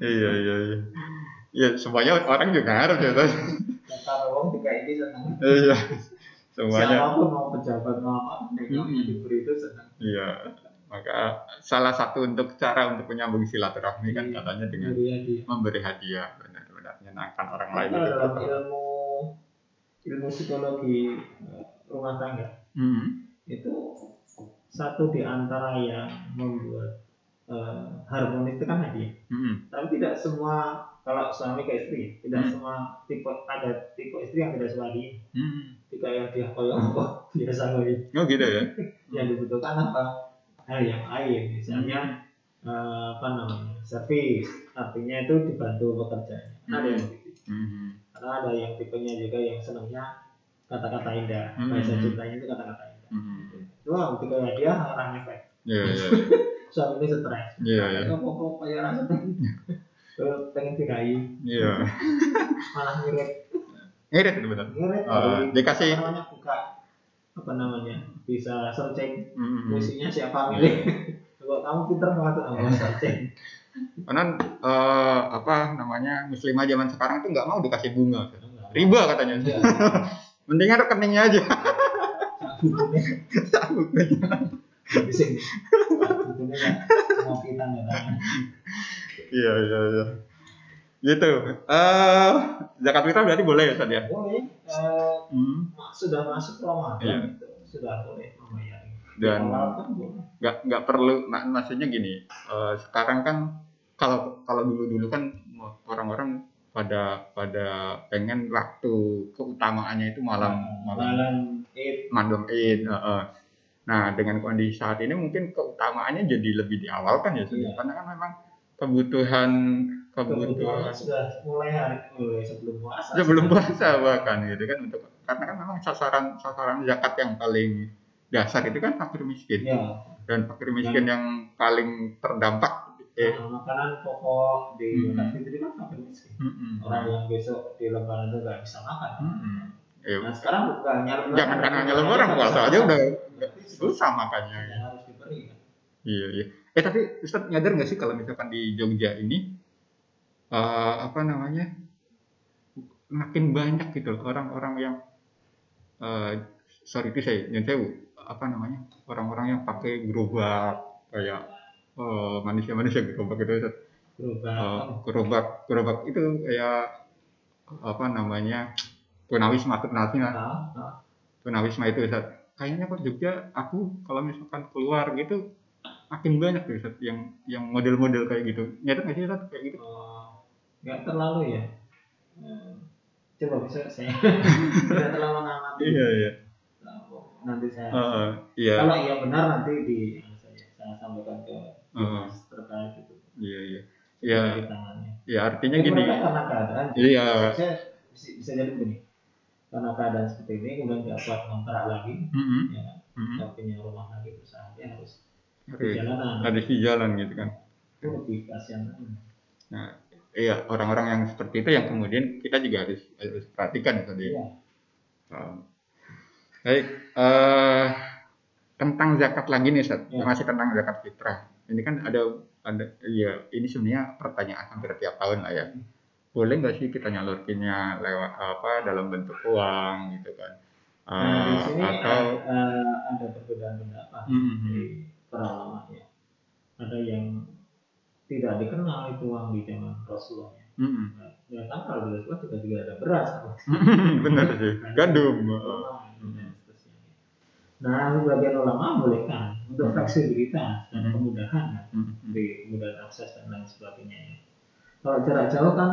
Iya iya iya. Iya semuanya orang juga harus ya. Kalau wong tiga ini senang. Iya. Semuanya. Siapa pun mau pejabat mau apa, yang Mm-mm. diberi itu senang. Iya. Maka salah satu untuk cara untuk menyambung silaturahmi kan Iya. katanya dengan Diberi hadiah. memberi hadiah benar-benar menyenangkan orang lain itu. dalam ilmu ilmu psikologi eh, rumah tangga Mm-mm. itu satu di antara yang membuat eh, harmonis itu kan hadiah. Mm-mm. Tapi tidak semua kalau suami ke istri, tidak Hmm. semua tipe ada tipe istri yang tidak suka hadiah. Mm-mm. Jika yang dia koyong kok biasa koyong. Oh gitu ya. Yang dibutuhkan apa? Hal yang lain, misalnya eh, apa namanya servis, artinya itu dibantu pekerjaannya. Ada yang begitu. Mhm. Karena ada yang tipenya juga yang senangnya kata-kata indah, Hmm. bahasa cintanya itu kata-kata indah. Mhm. Wah, ketika dia orang efek. Iya iya. suami ini stres. Iya iya. Kok kok kayak rasa pengen dirayu, Iya. malah ngirit, Ngirit itu benar. ngirit. Ah, Jadi, dikasih- apa namanya buka apa namanya bisa searching Mhm. musiknya siapa milih. Kalau kamu pinter banget tuh sama searching. Karena eh, apa namanya muslimah zaman sekarang itu nggak mau dikasih bunga. Riba katanya. Iya. Mendingan rekeningnya aja. Ya. Iya iya iya. Gitu. Eh zakat fitrah berarti boleh ya Ustaz ya? Boleh. eh, Hmm. sudah masuk Ramadan Iya. sudah boleh membayar. Dan kan nggak nggak perlu mak- maksudnya gini eh, sekarang kan kalau kalau dulu dulu kan orang-orang pada pada pengen waktu keutamaannya itu malam malam malam Id. malam Id eh, eh. nah dengan kondisi saat ini mungkin keutamaannya jadi lebih diawalkan ya Sudah. Iya. karena kan memang kebutuhan kebutuhan sudah mulai hari mulai sebelum puasa. sebelum puasa bahkan gitu kan untuk karena kan memang sasaran sasaran zakat yang paling dasar itu kan fakir miskin Ya, dan fakir miskin yang paling terdampak eh, nah, makanan pokok di Hmm. Zakat Fitri kan fakir miskin. mm-mm. Orang yang besok di lebaran itu nggak bisa makan. Mm-mm. Ya, Nah sekarang bukan hanya lebaran. jangan kan hanya lebaran puasa aja udah susah makannya Dan harus diberi kan. iya iya eh tapi Ustadz nyadar nggak sih kalau misalkan di Jogja ini eh, apa namanya makin banyak gitu loh orang-orang yang eh, sorry itu saya nyun sewu, apa namanya orang-orang yang pakai gerobak kayak eh, manusia-manusia gerobak itu Ustadz. Berubah. Eh, gerobak gerobak itu kayak apa namanya tunawisma tunawisma Nah, nah, tunawisma itu Ustaz. kayaknya kok Jogja aku kalau misalkan keluar gitu makin banyak tuh Ustaz yang yang model-model kayak gitu nyata nggak sih Ustaz kayak gitu eh, nggak terlalu ya. Eh, Coba bisa saya tidak terlalu mengamati. iya iya Nanti saya. Heeh, iya Kalau iya benar nanti di saja saya sampaikan ke Heeh. dinas terkait itu. iya iya ya Di tangannya. ya artinya Jadi gini karena keadaan. Iya. Saya bisa, bisa jadi begini. Karena keadaan seperti ini kemudian nggak kuat kontrak lagi, Mm-mm, ya kan? mm-mm. Nggak punya rumah lagi usaha dia harus Perjalanan. ada di jalan gitu kan Itu lebih kasihan. lagi. nah iya orang-orang yang seperti itu yang kemudian kita juga harus harus perhatikan tadi Iya. Um, baik, eh, tentang zakat lagi nih, Ustaz. Ya. Masih tentang zakat fitrah. Ini kan ada ada ya ini sebenarnya pertanyaan hampir tiap tahun lah ya. Boleh nggak sih kita nyalurkinnya lewat apa dalam bentuk uang gitu kan? Nah, di Eh, sini atau eh, ada perbedaan pendapat Mhm. dari para ulama ya. Ada yang tidak dikenal itu uang di zaman Rasulullah. ya. Mm-mm. Nah, ya kan kalau di Rasulullah juga, juga ada beras. benar sih, gandum. dan seterusnya. Nah, sebagian ulama bolehkan untuk fleksibilitas dan kemudahan ya, Mm-mm. di kemudahan akses dan lain sebagainya. ya. Kalau jarak jauh kan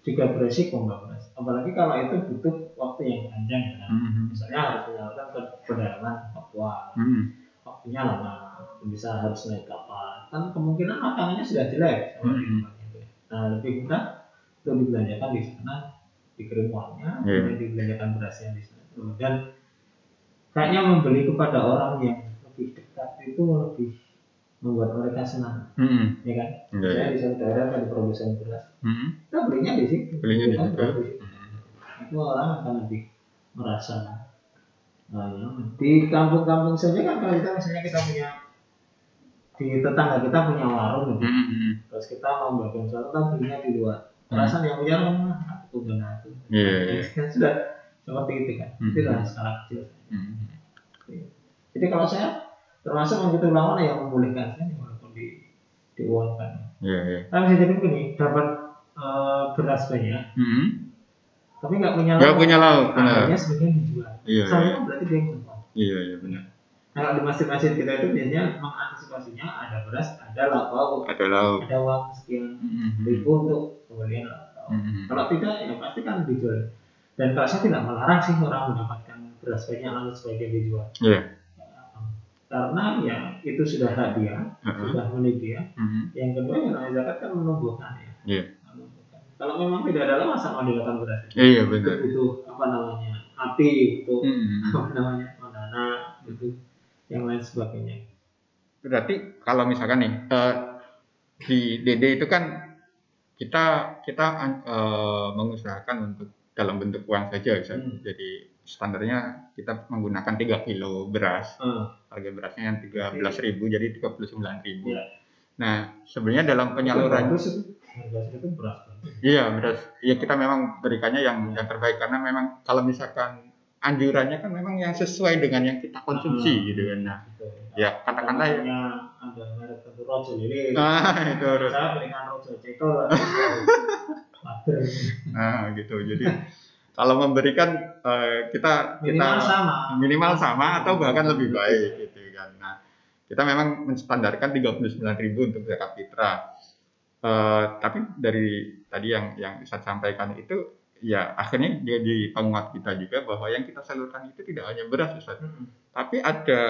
juga beresiko mbak beras. Apalagi kalau itu butuh waktu yang panjang ya. kan. Mm-mm. Misalnya harus menyalurkan ke pedalaman Papua, Mm-mm. Waktunya lama, bisa harus naik kapal. Kan kemungkinan makanannya sudah jelek. sama itu. Nah, lebih mudah untuk dibelanjakan di sana, dikirim uangnya, Iya. kemudian dibelanjakan berasnya di sana. Dan kayaknya membeli kepada orang yang lebih dekat itu lebih membuat mereka senang, Mm-mm. ya kan? Iya, Saya iya. di saudara ada produsen beras, Mm-mm. kita belinya di situ. Belinya di Kan situ. Itu orang akan lebih merasa nah, nyaman. Di kampung-kampung saja kan kalau kita misalnya kita punya di tetangga kita punya warung gitu. Mm-mm. Terus kita mau bagian sesuatu kita belinya di luar. Perasaan yang punya rumah aku dan aku. Iya, iya. Kan sudah seperti itu kan. Hmm. Itu dalam skala kecil. Mm-mm. Jadi kalau saya termasuk yang kita ulama yang membolehkan saya walaupun di diuangkan. Iya, iya. Tapi bisa jadi begini, dapat eh, beras banyak, Mm-mm. Tapi nggak punya Nggak punya lauk, benar. Akhirnya sebagian dijual. Iya, Soalnya iya. kan berarti dia yang tempat. Iya, iya benar. Kalau di masjid-masjid kita itu biasanya mengantisipasinya ada beras, ada lauk Ada lauk. ada uang sekian Mm-mm. ribu untuk pembelian lauk. Mm-mm. Kalau tidak, ya pasti kan dijual. Dan kalau saya tidak melarang sih orang mendapatkan beras banyak lalu sebagian dijual. Iya. Karena ya itu sudah hak dia, Heeh. sudah milik dia. Mm-mm. Yang kedua yang namanya zakat kan menumbuhkan ya. Iya. Menumbuhkan. Kalau memang tidak ada alasan mau dilakukan beras. Iya Itu benar. butuh apa namanya api, butuh Mm-mm. apa namanya menana, itu yang lain sebagainya. Berarti kalau misalkan nih eh, di DD itu kan kita kita eh, mengusahakan untuk dalam bentuk uang saja bisa. Hmm. Jadi standarnya kita menggunakan 3 kilo beras. Hmm. Harga berasnya yang 13.000 jadi 39.000. Iya. Nah, sebenarnya dalam penyaluran itu. Segitu beras. Iya beras. Ya kita memang berikannya yang yang terbaik karena memang kalau misalkan anjurannya kan memang yang sesuai dengan yang kita konsumsi Hmm. gitu kan. Nah, Gitu. ya katakanlah ya. Ada merek tentu rojo lili. Nah, itu harus. Saya berikan rojo cekol. mager. Nah, gitu. Jadi kalau memberikan eh, kita kita Minimal sama. minimal sama atau bahkan lebih baik gitu kan. Nah, kita memang menstandarkan 39.000 untuk zakat fitrah. Eh, tapi dari tadi yang yang saya sampaikan itu ya akhirnya jadi penguat kita juga bahwa yang kita salurkan itu tidak hanya beras Ustaz, Mm-mm. tapi ada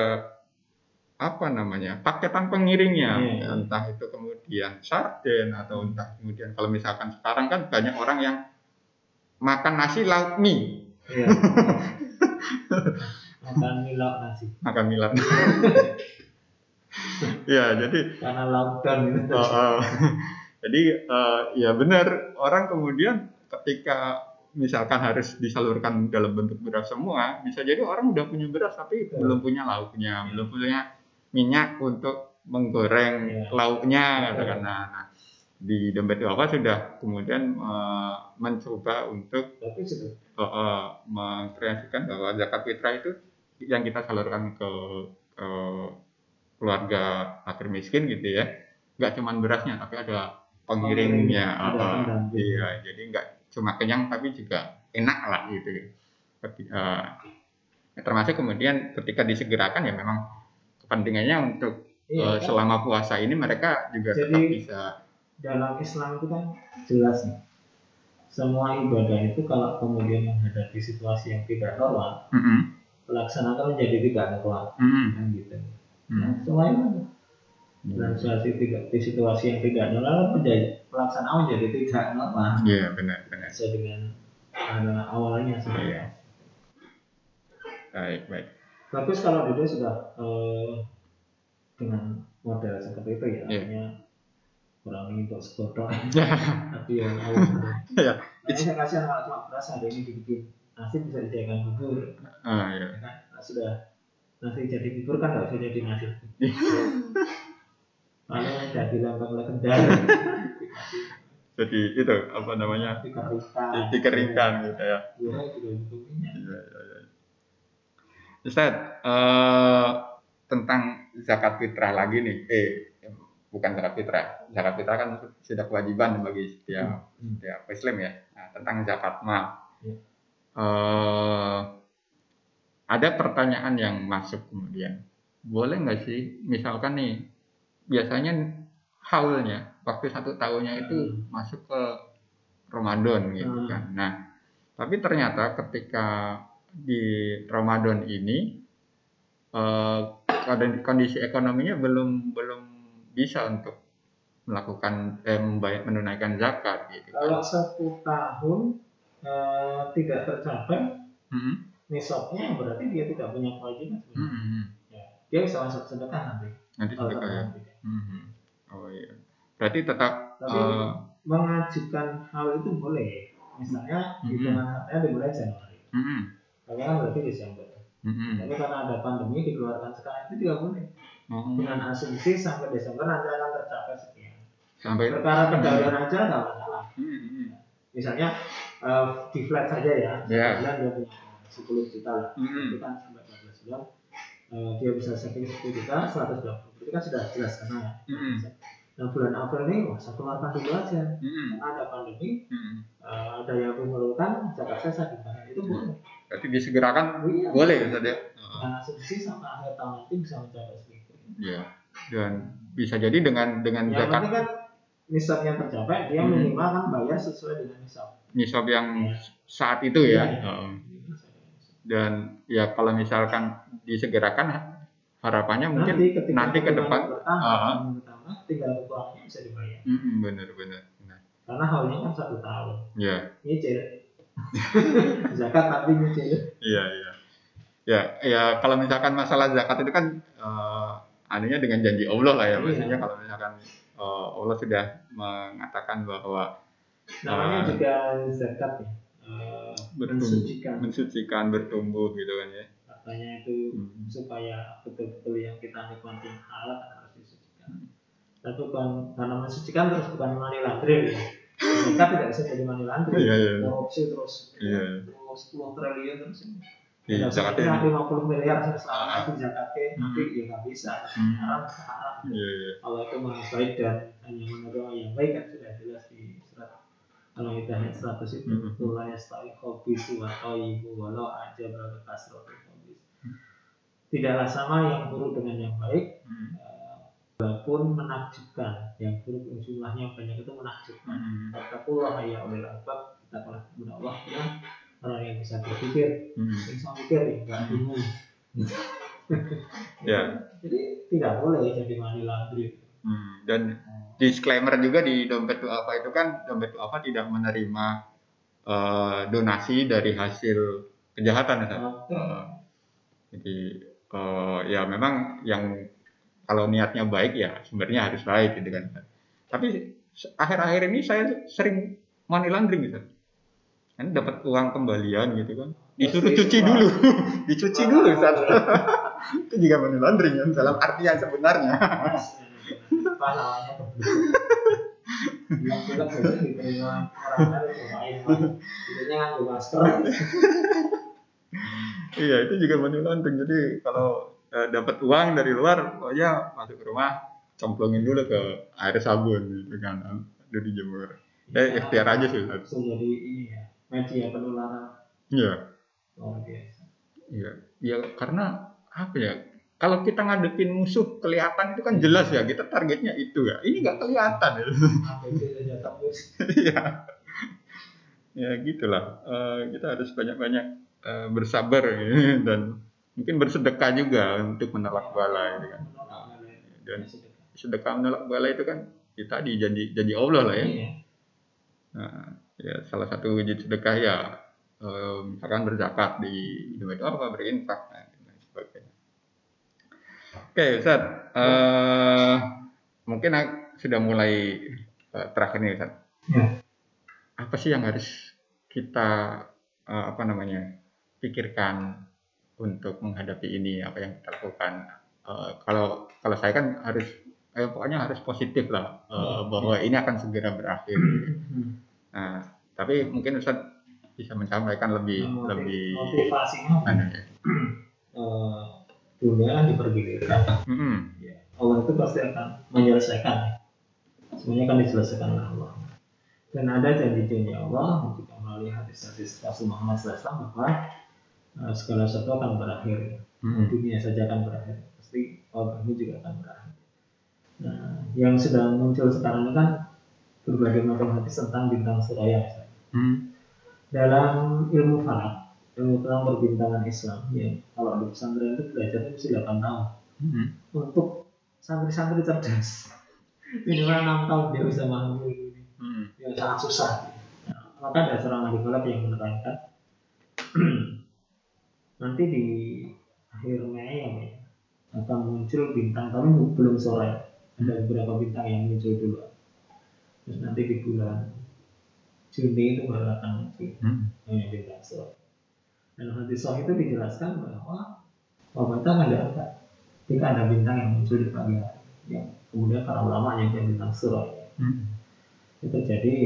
apa namanya paketan pengiringnya Iya. entah itu kemudian sarden atau entah kemudian kalau misalkan sekarang kan banyak orang yang makan nasi lauk mie Iya. Makan mie lauk nasi. makan mie lauk ya jadi Karena lockdown gitu. uh, uh, jadi uh, ya benar orang kemudian ketika misalkan harus disalurkan dalam bentuk beras semua bisa jadi orang udah punya beras tapi Betul. belum punya lauknya belum punya minyak untuk menggoreng Iya. lauknya Betul. katakan nah, nah, di dompet apa sudah kemudian uh, mencoba untuk uh, uh, mengkreasikan bahwa zakat fitrah itu yang kita salurkan ke, ke keluarga fakir miskin gitu ya nggak cuman berasnya tapi ada pengiringnya Pengiring, ada uh, iya jadi nggak cuma kenyang tapi juga enak lah gitu uh, termasuk kemudian ketika disegerakan ya memang kepentingannya untuk Iya, uh, kan? selama puasa ini mereka juga Jadi- tetap bisa dalam Islam itu kan jelas nih. Semua ibadah itu kalau kemudian menghadapi situasi yang tidak normal, Mm-mm. pelaksanakan menjadi tidak normal. Mm-mm. Kan gitu. Mm. Nah, semuanya dalam situasi tidak di situasi yang tidak normal menjadi pelaksanaan menjadi tidak normal Iya benar benar sesuai dengan uh, awalnya Iya. sebenarnya. baik baik Bagus kalau Dede sudah eh, dengan model seperti itu ya, Iya. artinya kurang ingin untuk Ya. tapi yang Iya. Ini saya kasihan kalau cuma beras hari ini dibikin nasi bisa dijadikan bubur ah ya ya kan Nah, sudah nasi jadi bubur kan nggak usah jadi nasi Lalu jadi lambang legendar jadi itu apa namanya dikeringkan dikeringkan gitu ya juga butuh minyak Iya, iya, iya. Ustaz, eh, tentang zakat fitrah lagi nih. Eh, bukan zakat fitrah. Zakat fitrah kan sudah kewajiban bagi setiap, Hmm. setiap muslim ya. Nah, tentang zakat mal. Iya. Eh, ada pertanyaan yang masuk kemudian. Boleh nggak sih, misalkan nih, biasanya haulnya, waktu satu tahunnya itu Hmm. masuk ke Ramadan gitu Hmm. kan. Nah, tapi ternyata ketika di Ramadan ini eh, kondisi ekonominya belum belum bisa untuk melakukan eh, membayar menunaikan zakat gitu. kalau satu tahun eh, tidak tercapai Hmm, nisabnya berarti dia tidak punya kewajiban hmm, hmm. dia bisa masuk sedekah nanti Nanti sedekah ya. tercapai. Hmm, hmm. Oh iya. Berarti tetap tapi eh, mengajukan hal itu boleh. Misalnya Mhm. hitungan haknya dimulai Januari. Hmm, hmm, kalian kan berarti Desember. Hmm, hmm. tapi karena ada pandemi dikeluarkan sekarang itu juga boleh. Oh, dengan asumsi sampai Desember nanti akan tercapai sekian. Sampai perkara pendalian aja nggak masalah. Hmm, hmm, misalnya eh, di flat saja ya. Ya. bulan dia punya 10 juta lah. Hmm. itu kan sampai 12 bulan eh, dia bisa saving 10 juta 120 berarti kan sudah jelas karena ya Hmm, nah bulan April ini wah saya keluarkan dulu aja hmm, karena ada pandemi hmm. eh, ada yang memerlukan zakat saya gunakan itu boleh Berarti disegerakan Iya. boleh ya? Oh. dengan asumsi sampai akhir tahun nanti bisa mencapai segitu Iya. Dan bisa jadi dengan dengan yang zakat kan nisabnya tercapai dia Hmm. minimal kan bayar sesuai dengan nisab nisab yang Iya. saat itu ya. Iya. Oh. Dan ya kalau misalkan disegerakan harapannya mungkin nanti ketika nanti ke depan bertambah, Ah. kebutuhan bertambah tinggal bisa dibayar Mm-mm, bener bener. bener. karena haunya kan satu tahun Iya nyicil zakat tapi nyicil iya iya. Ya ya kalau misalkan masalah zakat itu kan eh, anunya dengan janji Allah lah ya. Iya. Maksudnya kalau misalkan eh, Allah sudah mengatakan bahwa namanya Ah. juga zakat ya eh, Bertumbuh. mensucikan mensucikan bertumbuh gitu kan ya. Katanya itu Hmm. supaya betul-betul yang kita nikmati halal kan harus disucikan tapi bukan karena mensucikan terus bukan money laundering ya zakat tidak bisa jadi money laundering Iya, iya. korupsi terus Iya. terus 10 triliun terus Iya, zakatnya zakatnya 50 miliar selama itu zakatnya nanti ya nggak bisa Hmm. haram haram Iya iya. kalau itu maha baik dan hanya menerima yang baik kan sudah jelas di surat kalau kita ayat 100 itu Mhm. Tula yastawi khobisu wa thayyibu walau aja berapa kasrotul khobis tidaklah sama yang buruk dengan yang baik Hmm. eh, walaupun menakjubkan yang buruk yang jumlahnya banyak itu menakjubkan Hmm. Katakullah ya ulil albab kita kepada Allah ya orang yang bisa berpikir Hmm. yang bisa mikir ya nggak bingung Ya. jadi tidak boleh jadi money laundry Hmm. Dan disclaimer juga di dompet duafa itu kan dompet duafa tidak menerima eh, donasi dari hasil kejahatan ya. Eh, jadi eh, ya memang yang kalau niatnya baik ya sebenarnya harus baik gitu kan. Tapi akhir-akhir ini saya sering money laundering gitu. Kan dapat uang kembalian gitu kan. Disuruh Pasti cuci dulu. Dicuci dulu itu juga money laundering kan dalam artian sebenarnya. pahalanya yang kita biasanya diterima orang lain masker Iya, itu juga laundering. Jadi kalau eh, dapat uang dari luar, pokoknya masuk ke rumah, cemplungin dulu ke air sabun gitu kan, udah dijemur. Eh, ikhtiar aja sih. Langsung jadi ini ya media penularan Iya, luar biasa iya, ya karena apa ya? Kalau kita ngadepin musuh kelihatan itu kan jelas ya, kita targetnya itu ya. Ini nggak kelihatan ya. Iya. ya gitulah. Eh, kita harus banyak-banyak eh, bersabar ya, dan mungkin bersedekah juga untuk menolak bala gitu kan. Dan sedekah menolak bala itu kan kita di janji janji Allah lah ya. Iya. Nah, ya salah satu wujud sedekah ya eh, misalkan berzakat di dompet apa berinfak nah, dan sebagainya. Oke Ustaz, Eh, mungkin sudah mulai eh, terakhir nih Ustaz. Ya. Apa sih yang harus kita apa namanya pikirkan untuk menghadapi ini apa yang kita lakukan? Eh, kalau kalau saya kan harus eh, pokoknya harus positif lah eh, bahwa ini akan segera berakhir. Nah, tapi mungkin Ustaz bisa menyampaikan lebih Motiv- lebih motivasinya anu ya. eh, dunia dipergilirkan Mm-mm. ya. Allah itu pasti akan menyelesaikan semuanya akan diselesaikan oleh Allah dan ada janji-janji Allah juga melalui hadis-hadis Rasul Muhammad SAW bahwa eh, segala sesuatu akan berakhir Mm-mm. dunia saja akan berakhir pasti ini juga akan berakhir nah yang sedang muncul sekarang ini kan berbagai macam hadis tentang bintang suraya misalnya Mm. dalam ilmu falak ilmu tentang perbintangan Islam ya kalau di pesantren itu belajarnya mesti 8 tahun Mm-mm. untuk santri-santri cerdas minimal enam tahun dia bisa memahami ilmu ini Mm. yang sangat susah Nah, maka ada seorang ahli falak yang menerangkan nanti di akhir Mei ya Mei, akan muncul bintang. Tapi belum sore ada beberapa bintang yang muncul dulu. Terus nanti di bulan Juni itu baru akan muncul. Mm. hanya bintang sore dan hadis sahih itu dijelaskan bahwa itu akan ada ketika ada bintang yang muncul di pagi hari. Yang kemudian para ulama yang jadi bintang sore Mm. itu jadi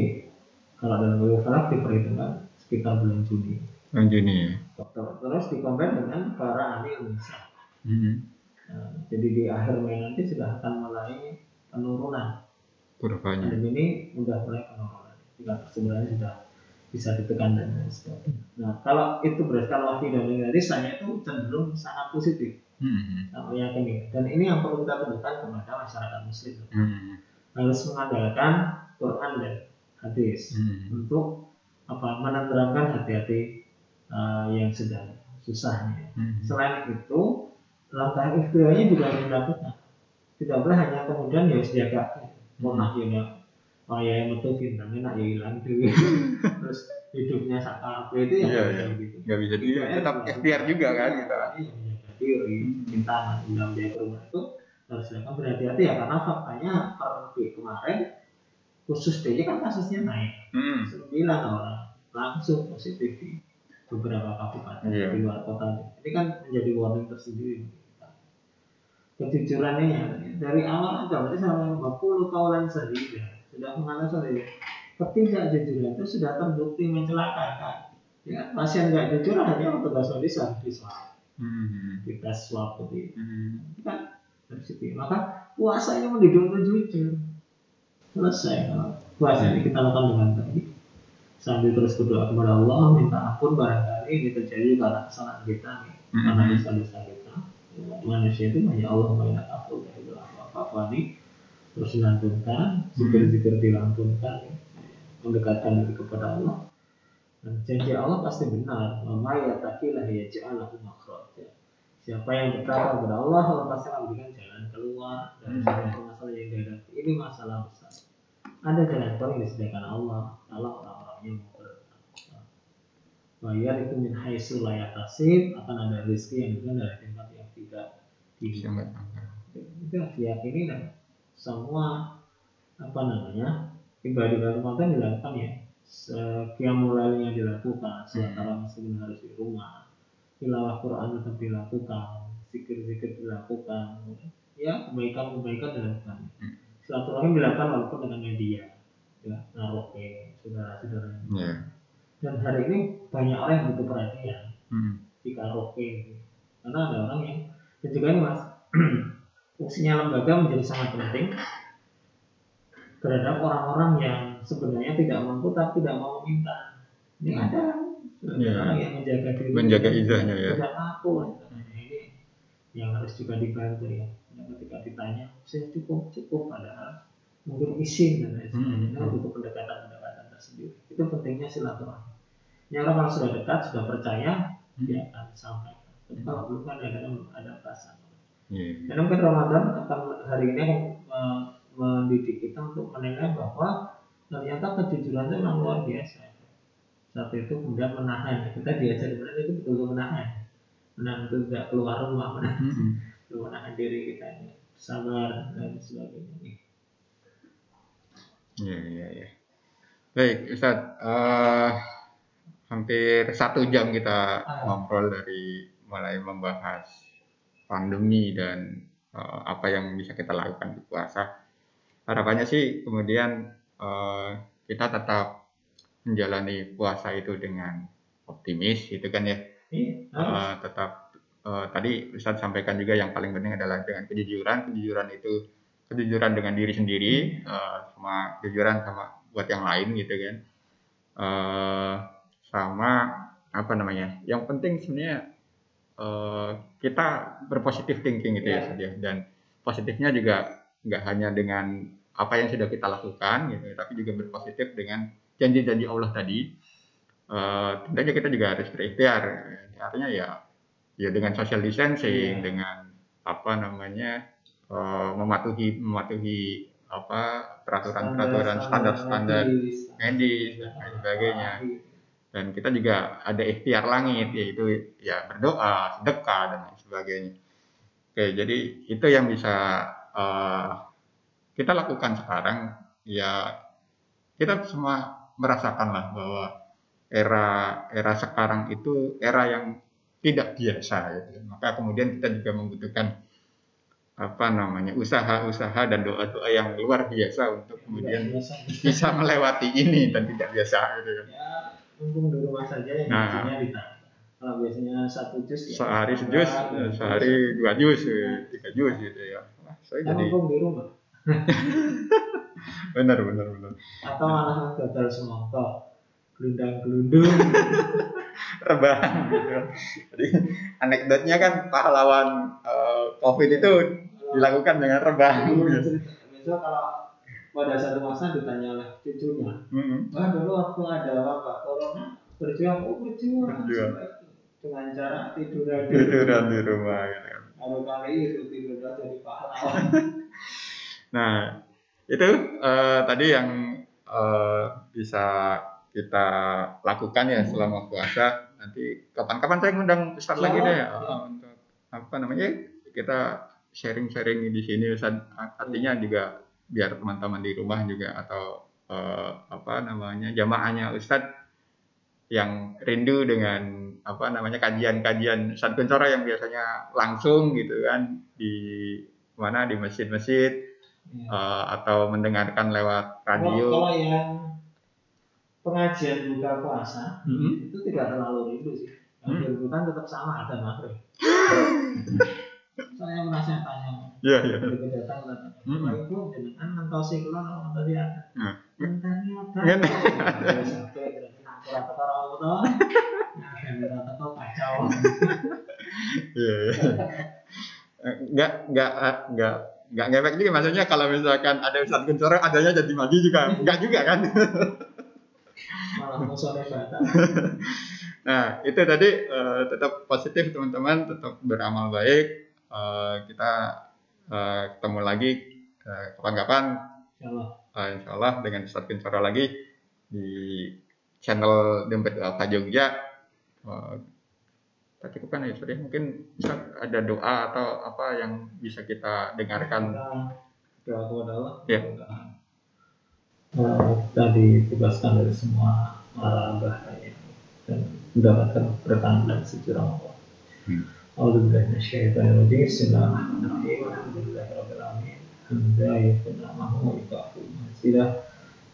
kalau dalam ilmu falak diperhitungkan sekitar bulan Juni Oktober. terus dikompar dengan para ahli Islam. Mm. Nah, jadi di akhir Mei nanti sudah akan mulai penurunan Kurvanya. pandemi ini sudah mulai penurunan tingkat sudah bisa ditekan dan lain sebagainya. Nah kalau itu berdasarkan wahyu dan dari saya itu cenderung sangat positif Mm. sangat yakin dan ini yang perlu kita tunjukkan kepada masyarakat muslim Mm. harus mengandalkan Quran dan hadis Mm. untuk apa menenteramkan hati-hati uh, yang sedang susah nih. Mm. Selain itu langkah ikhtiarnya juga harus dilakukan. Tidak boleh hanya kemudian ya siaga punah ya oh ya yang metu bintang enak ya hilang dulu terus hidupnya sakal itu ya Iya, iya. bisa begitu. Nggak bisa di Iya, tetap iya. ikhtiar juga kan kita. Iya, diri, bintangan, undang menjaga rumah itu harus dilakukan berhati-hati ya karena faktanya per kemarin khusus DJ kan kasusnya naik Mm. sembilan orang langsung positif di beberapa kabupaten Iya. di luar kota. Ini kan menjadi warning tersendiri. kita. Kejujurannya ya, dari awal aja berarti sama 20 kaulan sendiri sudah mengatakan sendiri ketidakjujuran itu sudah terbukti mencelakakan. Ya, pasien nggak jujur hanya petugas medis harus di swab, Mm. di tes swab seperti itu. Mm. kan dari situ. Maka puasanya mendidik untuk jujur. Selesai kalau puasa ini kita lakukan dengan baik. sambil terus berdoa kepada Allah minta ampun barangkali ini terjadi karena kesalahan kita nih Hmm. karena dosa-dosa kita manusia itu hanya Allah maha ampun itu apa-apa nih. Terus dilantunkan zikir-zikir dilantunkan mendekatkan diri kepada Allah. Dan janji Allah pasti benar. Mama ya takilah ya ja'alahu makhraja. Siapa yang bertakwa kepada Allah Allah pasti akan memberikan jalan keluar dari segala masalah yang dihadapi. Ini masalah besar. Ada jalan keluar yang disediakan Allah. Kalau orang-orangnya mau bertakwa bayar itu min haitsu la yahtasib akan ada rezeki yang bukan dari tempat yang tidak diinginkan. Itu harus diyakini dan semua apa namanya ibadah Ramadan dilakukan ya. Sekian mulai yang dilakukan sementara meskipun harus di rumah. Tilawah Quran tetap dilakukan zikir-zikir dilakukan ya kebaikan-kebaikan dilakukan Hmm. silaturahim dilakukan walaupun dengan media ya naroke saudara-saudara. Iya. Dan hari ini banyak orang yang butuh perhatian Hmm. di karaoke karena ada orang yang dan juga ini mas fungsinya lembaga menjadi sangat penting terhadap orang-orang yang sebenarnya tidak mampu tapi tidak mau meminta ini Hmm. ada Iya. orang yang menjaga diri Menjaga izahnya ya. tidak mampu ini yang harus juga dibantu ya Dan ketika ditanya saya cukup cukup padahal mungkin izin dan lain sebagainya Hmm. butuh pendekatan pendekatan tersendiri itu pentingnya silaturahmi yang orang sudah dekat sudah percaya Hmm. dia akan sampaikan tapi kalau belum kan kadang ada perasaan Iya. dan mungkin Ramadan akan hari ini akan mendidik kita untuk menilai bahwa ternyata kejujuran itu memang luar biasa saat itu kemudian menahan kita diajar benar itu betul menahan menahan itu tidak keluar rumah menahan, Hmm. menahan diri kita ini sabar dan sebagainya Iya, iya, iya. Baik, Ustaz. eh, hampir satu jam kita Ah. ngobrol dari mulai membahas pandemi dan eh, apa yang bisa kita lakukan di puasa. Harapannya sih kemudian eh, kita tetap menjalani puasa itu dengan optimis, gitu kan ya. Iya. Eh, tetap eh, tadi Ustadz sampaikan juga yang paling penting adalah dengan kejujuran. Kejujuran itu kejujuran dengan diri sendiri, eh, sama kejujuran sama buat yang lain gitu kan. Eh, sama apa namanya? Yang penting sebenarnya eh, kita berpositif thinking gitu ya, Iya. Ya. Dan positifnya juga nggak hanya dengan apa yang sudah kita lakukan gitu, tapi juga berpositif dengan janji-janji Allah tadi. Eh, tentunya kita juga harus berikhtiar. Artinya ya ya dengan social distancing, Iya. dengan apa namanya eh, mematuhi mematuhi apa peraturan-peraturan standar-standar medis, medis dan lain sebagainya. Dan kita juga ada ikhtiar langit yaitu ya berdoa, sedekah dan lain sebagainya. Oke, jadi itu yang bisa eh, kita lakukan sekarang ya kita semua merasakan lah bahwa era era sekarang itu era yang tidak biasa gitu. Maka kemudian kita juga membutuhkan apa namanya usaha-usaha dan doa-doa yang luar biasa untuk kemudian biasa. bisa melewati ini dan tidak biasa gitu kan. ya mumpung di rumah saja yang Nah. biasanya ditambah kalau biasanya satu jus ya Sehari sejus, tambah, sehari dua jus, eh, tiga jus gitu ya. Wah, saya jadi mumpung di rumah benar benar benar. atau malah gagal semangka gelundang gelundung Rebahan gitu. Jadi anekdotnya kan pahlawan eh, COVID itu dilakukan dengan rebahan. gitu. besok kalau pada satu masa ditanya oleh cucunya. Wah dulu waktu ada wabah corona. Berjuang oh berjuang. Berjuang. dengan cara tiduran di Tiduran di rumah gitu kan. kalau kali itu tidur jadi pahlawan. Nah, itu eh, tadi yang eh, bisa kita lakukan ya selama puasa. Nanti kapan-kapan saya ngundang Ustaz lagi deh. Ya, untuk apa namanya kita sharing-sharing di sini. Artinya juga biar teman-teman di rumah juga atau eh, apa namanya jamaahnya Ustaz yang rindu dengan apa namanya kajian-kajian Ustaz Kuncoro yang biasanya langsung gitu kan di mana di masjid-masjid Ya. eh, atau mendengarkan lewat radio. kalau yang pengajian buka puasa Mhm. itu tidak terlalu rindu sih. Hmm. Yang dirindukan tetap sama ada maghrib. Iya, iya. datang datang. Hmm. Ibu jenengan apa? Nah kacau Iya. iya. Nggak nggak nggak nggak ngefek juga maksudnya kalau misalkan ada Ustadz Kuncoro adanya jadi maju juga nggak juga kan malah musuhnya batal nah itu tadi eh, tetap positif teman-teman tetap beramal baik Eh, kita eh, ketemu lagi eh, kapan-kapan insyaallah eh, insya Allah dengan Ustadz Kuncoro lagi di channel Dompet Alfa Jogja Eh, kita cukupkan ya Ustadz ya. mungkin Ustadz ada doa atau apa yang bisa kita dengarkan doa kepada Allah Ya. kita ditugaskan dari semua mara bahaya dan mendapatkan bertahan dan suci Ramadan. Hmm. أعوذ بالله من الشيطان الرجيم. بسم الله الرحمن الرحيم. الحمد لله رب العالمين. حمدا يكون نعمه ويكافئ منزله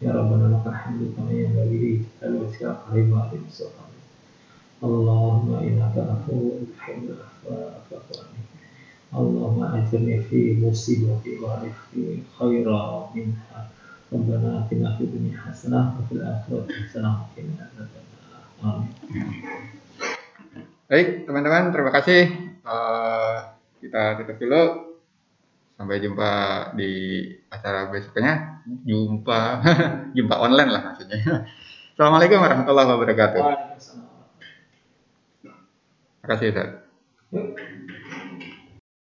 يا ربنا لك الحمد كما ينبغي لجلال وجهك قريب وعظيم سلطانك اللهم إنك عفو تحب العفو فاعف عني. اللهم أجرني في مصيبتي وأعرف خيرا منها. ربنا آتنا في الدنيا حسنة وفي الآخرة حسنة وقنا عذاب النار. آمين. Baik, teman-teman, terima kasih. Eh, kita tutup dulu. Sampai jumpa di acara besoknya. Jumpa, jumpa online lah maksudnya. Assalamualaikum warahmatullahi wabarakatuh. Terima kasih, Ustaz.